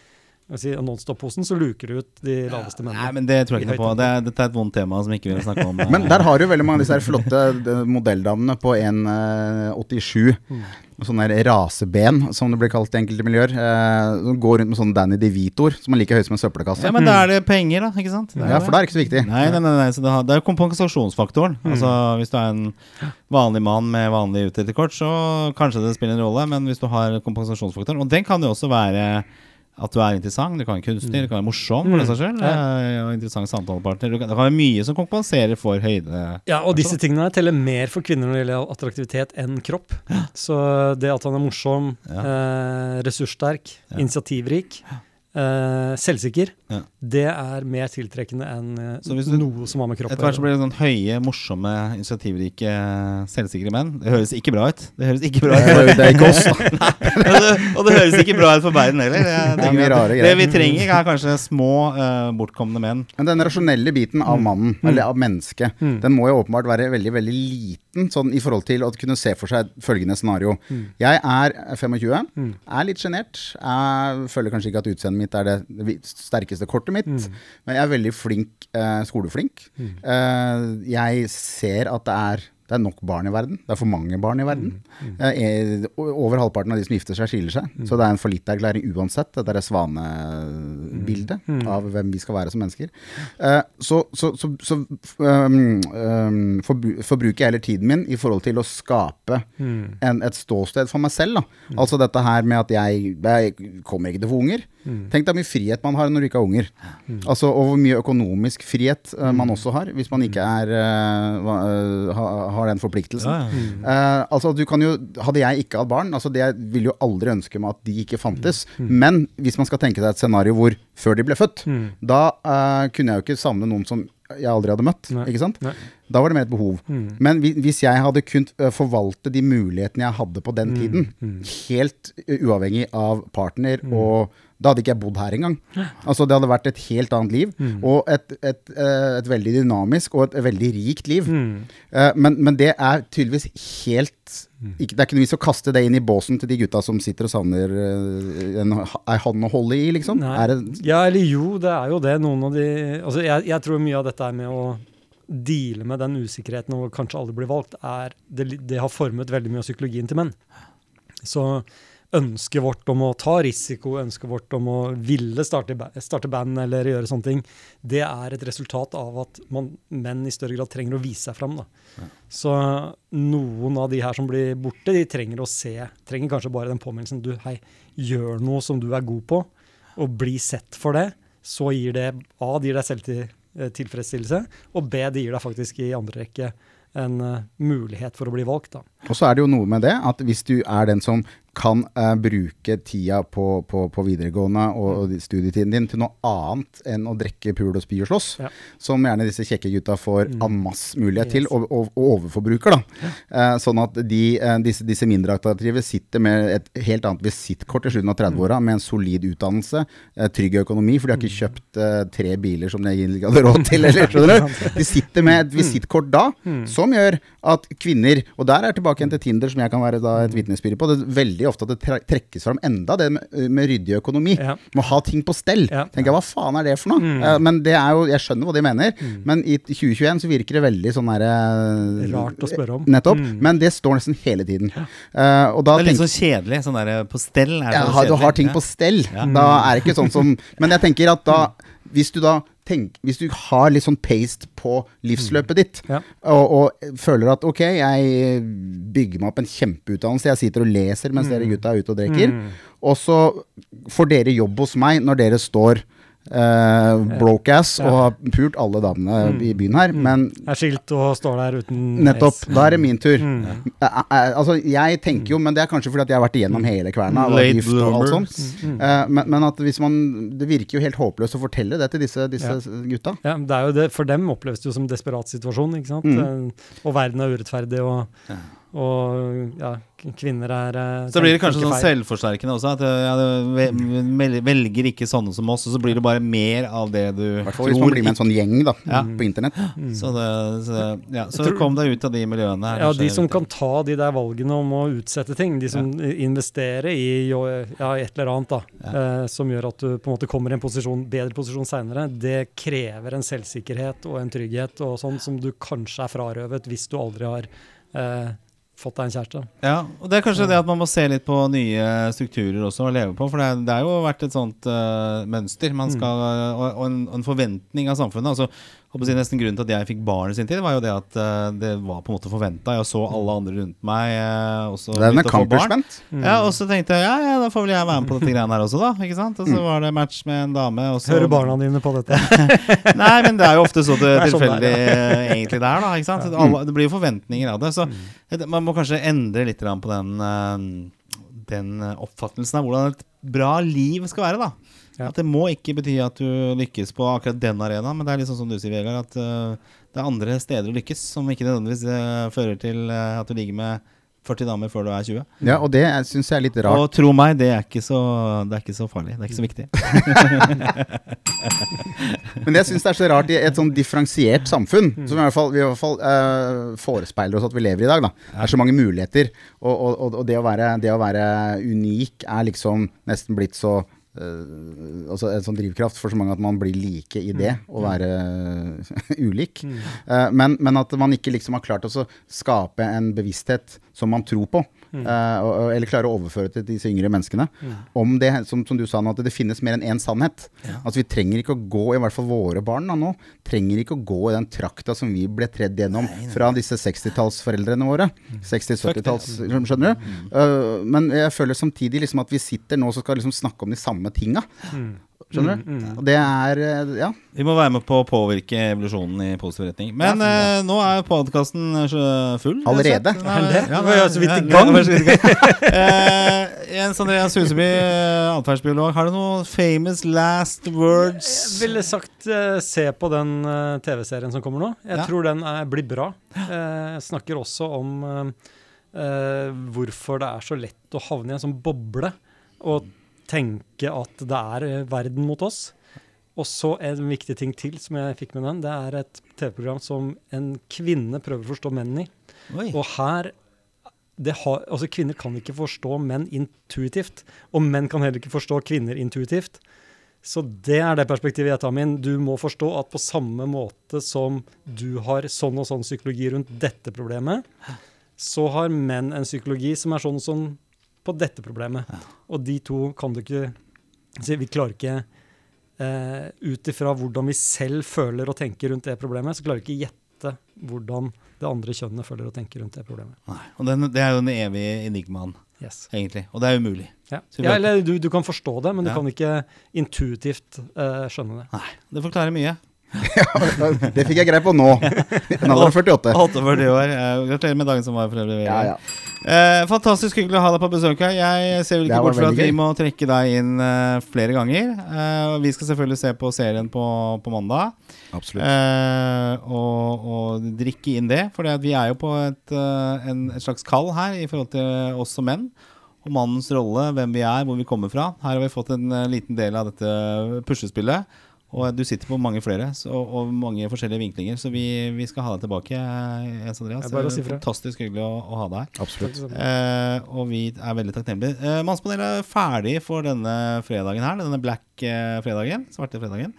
Speaker 4: si, Nonstop-posen, så luker du ut de laveste
Speaker 2: Nei,
Speaker 4: mennene.
Speaker 2: men det tror jeg ikke noe på. Det er, dette er et vondt tema som ikke vi vil snakke om. eh.
Speaker 3: Men der har du veldig mange av disse flotte eh, modelldamene på 1,87.
Speaker 4: Mm.
Speaker 3: Sånne raseben, som det blir kalt i enkelte miljøer. Eh, som går rundt med sånne Danny DeVitoer, som er like høy som en søppelkasse.
Speaker 2: Ja, men da er det penger, da. Ikke sant?
Speaker 3: Ja, for det er ikke så viktig.
Speaker 2: Nei, nei, nei, nei så det, har, det er jo kompensasjonsfaktoren. Altså, Hvis du er en vanlig mann med vanlig utrettekort, så kanskje det spiller en rolle, men hvis du har kompensasjonsfaktoren Og den kan jo også være at du er interessant, du kan være kunstig, du kan være morsom, for mm. det seg selv. Ja. Og interessant samtalepartner. Du kan- Det kan være mye som kompenserer for høyde.
Speaker 4: Ja, og disse tingene teller mer for kvinner når det gjelder attraktivitet enn kropp. Så det at han er morsom,
Speaker 2: Ja.
Speaker 4: eh, ressurssterk, initiativrik, eh, selvsikker,
Speaker 2: Ja.
Speaker 4: det er mer tiltrekkende enn eh,
Speaker 2: Så hvis du-
Speaker 4: noe som har med kropp
Speaker 2: Etter hvert så blir det sånn høye, morsomme, initiativrike, selvsikre menn. Det høres ikke bra ut. Det høres ikke bra ut.
Speaker 3: for det er ikke oss, da.
Speaker 2: og, det, og det høres ikke bra ut for verden heller. Det,
Speaker 3: Det er
Speaker 2: det vi trenger, er kanskje små, uh, bortkomne menn.
Speaker 3: Men den rasjonelle biten av mannen, eller av mennesket,
Speaker 4: Mm.
Speaker 3: den må jo åpenbart være veldig veldig liten sånn i forhold til å kunne se for seg følgende scenario. Jeg er 25,
Speaker 4: Mm.
Speaker 3: er litt sjenert. Føler kanskje ikke at utseendet mitt er det sterkeste kortet mitt,
Speaker 4: Mm.
Speaker 3: men jeg er veldig flink, eh, skoleflink. Eh, jeg ser at det er det er nok barn i verden. Det er for mange barn i verden.
Speaker 4: Mm.
Speaker 3: Eh, er- over halvparten av de som gifter seg, skiller seg. Så det er en fallitterklæring uansett, det er svanebildet
Speaker 4: Mm.
Speaker 3: av hvem vi skal være som mennesker. Eh, så så, så, så um, um, forbru- forbruker jeg heller tiden min i forhold til å skape
Speaker 4: Mm.
Speaker 3: en, et ståsted for meg selv. Da. Altså dette her med at jeg, jeg kommer ikke til å få unger.
Speaker 4: Mm.
Speaker 3: Tenk deg mye frihet man har når du ikke har unger. Altså, og hvor mye økonomisk frihet uh, man også har, hvis man ikke er, uh, ha, har den forpliktelsen.
Speaker 2: Ja, ja.
Speaker 3: Eh, altså du kan jo, Hadde jeg ikke hatt barn, altså det jeg ville jo aldri ønske meg at de ikke fantes. Men hvis man skal tenke seg et scenario hvor før de ble født,
Speaker 4: Mm.
Speaker 3: da kunne jeg jo ikke savne noen som jeg aldri hadde møtt.
Speaker 4: Nei.
Speaker 3: ikke sant?
Speaker 4: Nei.
Speaker 3: Da var det mer et behov.
Speaker 4: Mm.
Speaker 3: Men hvis jeg hadde kunnet eh, forvalte de mulighetene jeg hadde på den
Speaker 4: Mm.
Speaker 3: tiden, helt eh, uavhengig av partner og da hadde ikke jeg bodd her engang. Altså, det hadde vært et helt annet liv,
Speaker 4: Mm.
Speaker 3: og et, et, et, et veldig dynamisk og et veldig rikt liv.
Speaker 4: Mm.
Speaker 3: Eh, men, men det er tydeligvis helt
Speaker 4: Mm.
Speaker 3: ikke, Det er ikke noe vits å kaste det inn i båsen til de gutta som sitter og savner en, en, hånd å holde i, liksom. Det,
Speaker 4: Ja, eller jo, det er jo det. Noen av de Altså, jeg, jeg tror mye av dette er med å deale med den usikkerheten og kanskje aldri bli valgt, er det, det har formet veldig mye av psykologien til menn. Så ønsket vårt om å ta risiko, ønsket vårt om å ville starte, starte band eller gjøre sånne ting, det er et resultat av at man, menn i større grad trenger å vise seg fram. Da. Så noen av de her som blir borte, de trenger å se, trenger kanskje bare den påminnelsen du, hei, gjør noe som du er god på, og bli sett for det. Så gir det A, det gir deg selvtilfredsstillelse, og B, det gir deg faktisk i andre rekke en eh, mulighet for å bli valgt. Da.
Speaker 3: Og så er det jo noe med det at hvis du er den som kan eh, bruke tida på, på, på videregående og, og studietiden din til noe annet enn å drikke, pule og spy og slåss,
Speaker 4: Ja.
Speaker 3: som gjerne disse kjekke gutta får
Speaker 4: Mm.
Speaker 3: en masse mulighet til,
Speaker 4: Yes.
Speaker 3: og, og, og overforbruker, da. Eh, sånn at de, eh, disse, disse mindre attraktive sitter med et helt annet visittkort i slutten av 30-åra, med en solid utdannelse, eh, trygg økonomi, for de har ikke kjøpt eh, tre biler som de egentlig hadde råd til, eller skjønner du? De sitter med et visittkort da, som gjør at kvinner, og der er jeg tilbake igjen til Tinder, som jeg kan være da et vitnesbyrd på, det er veldig ofte at det trekkes fram enda det med, med ryddig økonomi.
Speaker 4: Ja.
Speaker 3: Må ha ting på stell.
Speaker 4: Ja.
Speaker 3: Tenker jeg, hva faen er det for noe? Mm. men det er jo, jeg skjønner hva de mener, men i 2021 så virker det veldig sånn derre
Speaker 4: Rart å spørre om.
Speaker 3: Nettopp.
Speaker 4: Mm.
Speaker 3: Men det står nesten hele tiden. Eh, og da
Speaker 2: Det er litt
Speaker 3: tenker
Speaker 2: sånn kjedelig. Sånn der på stell. Er det
Speaker 3: ja,
Speaker 2: så
Speaker 3: du har ting
Speaker 2: Ja.
Speaker 3: på stell.
Speaker 2: Ja.
Speaker 3: Da er det ikke sånn som Men jeg tenker at da Hvis du da tenk, Hvis du har litt sånn paste på livsløpet ditt,
Speaker 4: Ja.
Speaker 3: og, og føler at ok, jeg bygger meg opp en kjempeutdannelse, jeg sitter og leser mens dere gutta er ute og drikker,
Speaker 4: Mm.
Speaker 3: og så får dere jobb hos meg når dere står eh, broke ass og har pult alle damene i byen her, men
Speaker 4: Er skilt og står der uten
Speaker 3: Nettopp. Da er det min tur.
Speaker 4: Mm.
Speaker 3: Eh, altså, jeg tenker jo, men det er kanskje fordi at jeg har vært igjennom hele kverna. og gift og alt sånt. Eh, men, men at hvis man Det virker jo helt håpløst å fortelle det til disse, disse gutta.
Speaker 4: Ja, det er jo det, For dem oppleves det jo som desperat situasjon. ikke sant?
Speaker 3: Mm.
Speaker 4: Og verden er urettferdig, og, og ja, kvinner er eh,
Speaker 2: Så blir det kanskje sånn selvforsterkende også. At ja, det velger ikke sånne som oss, og så blir det bare mer av det du
Speaker 3: I hvert fall hvis man blir med en sånn gjeng da,
Speaker 2: Ja.
Speaker 3: på internett.
Speaker 2: Så, det, så, ja, så
Speaker 4: tror-
Speaker 2: kom deg ut av de miljøene her.
Speaker 4: Ja, De som kan ta de der valgene om å utsette ting, de som investerer i ja, et eller annet da, eh, som gjør at du på en måte kommer i en posisjon, bedre posisjon seinere, det krever en selvsikkerhet og en trygghet og sånn som du kanskje er frarøvet hvis du aldri har eh, fått deg en kjæreste.
Speaker 2: Ja, og det er kanskje det at man må se litt på nye strukturer også å leve på. For det, er- det har jo vært et sånt uh, mønster man skal, og, og, en, og en forventning av samfunnet. Altså, håper å Nesten Grunnen til at jeg fikk barn i sin tid, var jo det at eh, det var på en måte forventa. Jeg så alle andre rundt meg eh, også
Speaker 3: Det er en kamperspent.
Speaker 2: Ja, og så tenkte jeg ja, ja, da får vel jeg være med på dette greiene her også, da. Ikke sant? Og så var det match med en dame. Og så,
Speaker 4: Hører barna dine på dette?
Speaker 2: Nei, men det er jo ofte så det
Speaker 4: Det er sånn
Speaker 2: tilfeldig
Speaker 4: det
Speaker 2: eh, egentlig der, da. Ikke sant? Alle, det blir jo forventninger av det. Så det- man må kanskje endre litt på den, den oppfattelsen av hvordan et bra liv skal være, da.
Speaker 4: Ja.
Speaker 2: At det må ikke bety at du lykkes på akkurat den arenaen, men det er sånn som du sier, Vegard, at uh, det er andre steder å lykkes som ikke nødvendigvis uh, fører til uh, at du ligger med 40 damer før du er 20.
Speaker 3: Ja, og det syns jeg er litt rart.
Speaker 2: Og tro meg, det er, ikke så, det er ikke så farlig. Det er ikke så viktig.
Speaker 3: Men jeg syns det er så rart i et sånn differensiert samfunn, som i hvert fall, vi i hvert fall uh, forespeiler oss at vi lever i dag. Da. Det er så mange muligheter, og, og- og det, å være, det å være unik er liksom nesten blitt så eh, altså en sånn drivkraft for så mange at man blir like i det, å være ulik. Eh, men, men at man ikke liksom har klart å skape en bevissthet som man tror på. Eh, og, eller klare å overføre til disse yngre menneskene. Om det, som, som du sa nå, at det finnes mer enn én sannhet. Altså Vi trenger ikke å gå, i hvert fall våre barn da nå, trenger ikke å gå i den trakta som vi ble tredd gjennom fra disse 60-tallsforeldrene våre. 60-70-talls, skjønner du? Uh, men jeg føler samtidig liksom at vi sitter nå og skal liksom snakke om de samme tinga. Skjønner du? Og det er uh, Ja.
Speaker 2: Vi må være med på å påvirke evolusjonen i positiv retning. Men eh, nå er podkasten full.
Speaker 3: Allerede?
Speaker 4: Er?
Speaker 2: Ja,
Speaker 4: Vi er så vidt i gang.
Speaker 2: Eh, Jens Andreas Huseby, eh, atferdsbiolog. Har du noen famous last words?
Speaker 4: Jeg ville sagt eh, se på den eh, TV-serien som kommer nå. Jeg
Speaker 2: Ja.
Speaker 4: tror den er, blir bra. Jeg snakker også om eh, eh, hvorfor det er så lett å havne i en sånn boble. Og tenke at det er eh, verden mot oss. Og så en viktig ting til som jeg fikk med den. Det er et TV-program som en kvinne prøver å forstå menn i.
Speaker 2: Oi.
Speaker 4: Og her det har, altså Kvinner kan ikke forstå menn intuitivt, og menn kan heller ikke forstå kvinner intuitivt. Så det er det perspektivet jeg tar med inn. Du må forstå at på samme måte som du har sånn og sånn psykologi rundt dette problemet, så har menn en psykologi som er sånn og sånn på dette problemet. Og de to kan du ikke si, Vi klarer ikke eh, Ut ifra hvordan vi selv føler og tenker rundt det problemet, så klarer vi ikke gjette hvordan det andre kjønnet føler og tenker rundt det problemet.
Speaker 2: Nei. Og den, det er jo den evige enigmaen,
Speaker 4: Yes.
Speaker 2: egentlig. Og det er umulig.
Speaker 4: Ja. Ja, eller du, du kan forstå det, men
Speaker 2: Ja.
Speaker 4: du kan ikke intuitivt eh, skjønne det.
Speaker 2: Nei, det forklarer mye.
Speaker 3: Det fikk jeg greie på nå. En alder av 48.
Speaker 2: 48 år. Gratulerer med dagen som var. for øvrig.
Speaker 3: Ja, ja.
Speaker 2: Eh, fantastisk hyggelig å ha deg på besøk her. Jeg ser vel ikke bort fra at vi må trekke deg inn uh, flere ganger. Uh, vi skal selvfølgelig se på serien på, på mandag.
Speaker 3: Absolutt.
Speaker 2: uh, og, og drikke inn det. For vi er jo på et, en, et slags kall her i forhold til oss som menn. Og mannens rolle, hvem vi er, hvor vi kommer fra. Her har vi fått en liten del av dette puslespillet. Og du sitter på mange flere så, og mange forskjellige vinklinger, så vi, vi skal ha deg tilbake. eh, Jens Andreas.
Speaker 4: Det er.
Speaker 2: Fantastisk hyggelig å, å ha deg her. Eh, og vi er veldig takknemlige. Eh, Mannspanelet er ferdig for denne fredagen her, denne black-fredagen. svarte fredagen.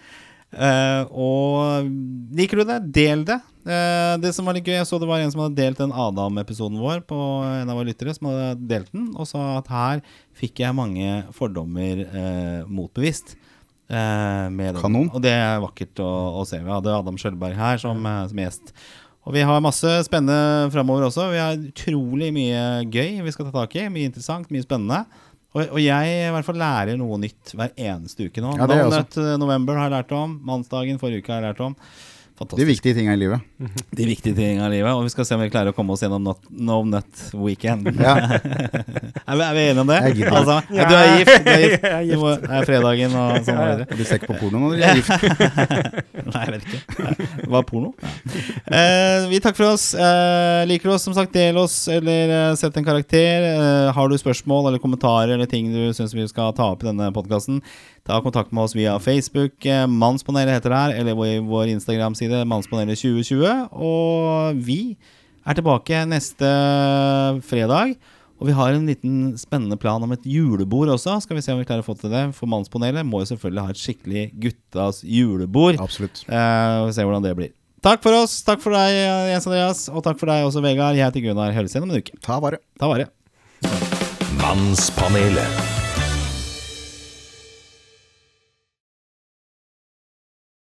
Speaker 2: Eh, og liker du det, del det. Eh, det som var litt gøy, jeg så det var en som hadde delt den Adam-episoden vår på en av våre lyttere, som hadde delt den, og sa at her fikk jeg mange fordommer eh, motbevist. Eh, med.
Speaker 3: Kanon.
Speaker 2: Og det er vakkert å, å se. Vi hadde Adam Skjølberg her som, eh, som gjest. Og vi har masse spennende framover også. Vi har utrolig mye gøy vi skal ta tak i. Mye interessant, mye spennende. Og, og jeg i hvert fall lærer noe nytt hver eneste uke nå.
Speaker 3: Ja,
Speaker 2: eh, November har jeg lært om. Mannsdagen forrige uke har jeg lært om.
Speaker 3: De viktige tinga i livet.
Speaker 2: De viktige tingene i livet. Og vi skal se om vi klarer å komme oss gjennom not, No Nut Weekend.
Speaker 3: Ja.
Speaker 2: er, vi, er vi enige om det?
Speaker 3: Jeg gidder.
Speaker 2: Altså, ja, du er gift. Du er gift.
Speaker 4: Jeg er
Speaker 2: Du må, det er fredagen og sånn videre.
Speaker 3: Ja, du ser ikke på porno når du er gift.
Speaker 2: Nei, jeg vet ikke. Det var porno. Eh, vi takker for oss. Eh, liker du oss, som sagt, del oss eller eh, sett en karakter. Eh, har du spørsmål eller kommentarer eller ting du syns vi skal ta opp i denne podkasten, ta kontakt med oss via Facebook. Eh, Mannspanelet heter det her, eller vår, vår Instagram-side Mannspanelet2020. Og vi er tilbake neste fredag. Og vi har en liten spennende plan om et julebord også. Skal vi se om vi klarer å få til det. For Mannspanelet må jo selvfølgelig ha et skikkelig guttas julebord.
Speaker 3: Absolutt.
Speaker 2: Eh, og se hvordan det blir. Takk for oss. Takk for deg, Jens Andreas. Og takk for deg også, Vegard. Jeg heter Gunnar. Høres igjen om en uke.
Speaker 3: Ta vare.
Speaker 2: Ta vare.
Speaker 1: Mannspanelet.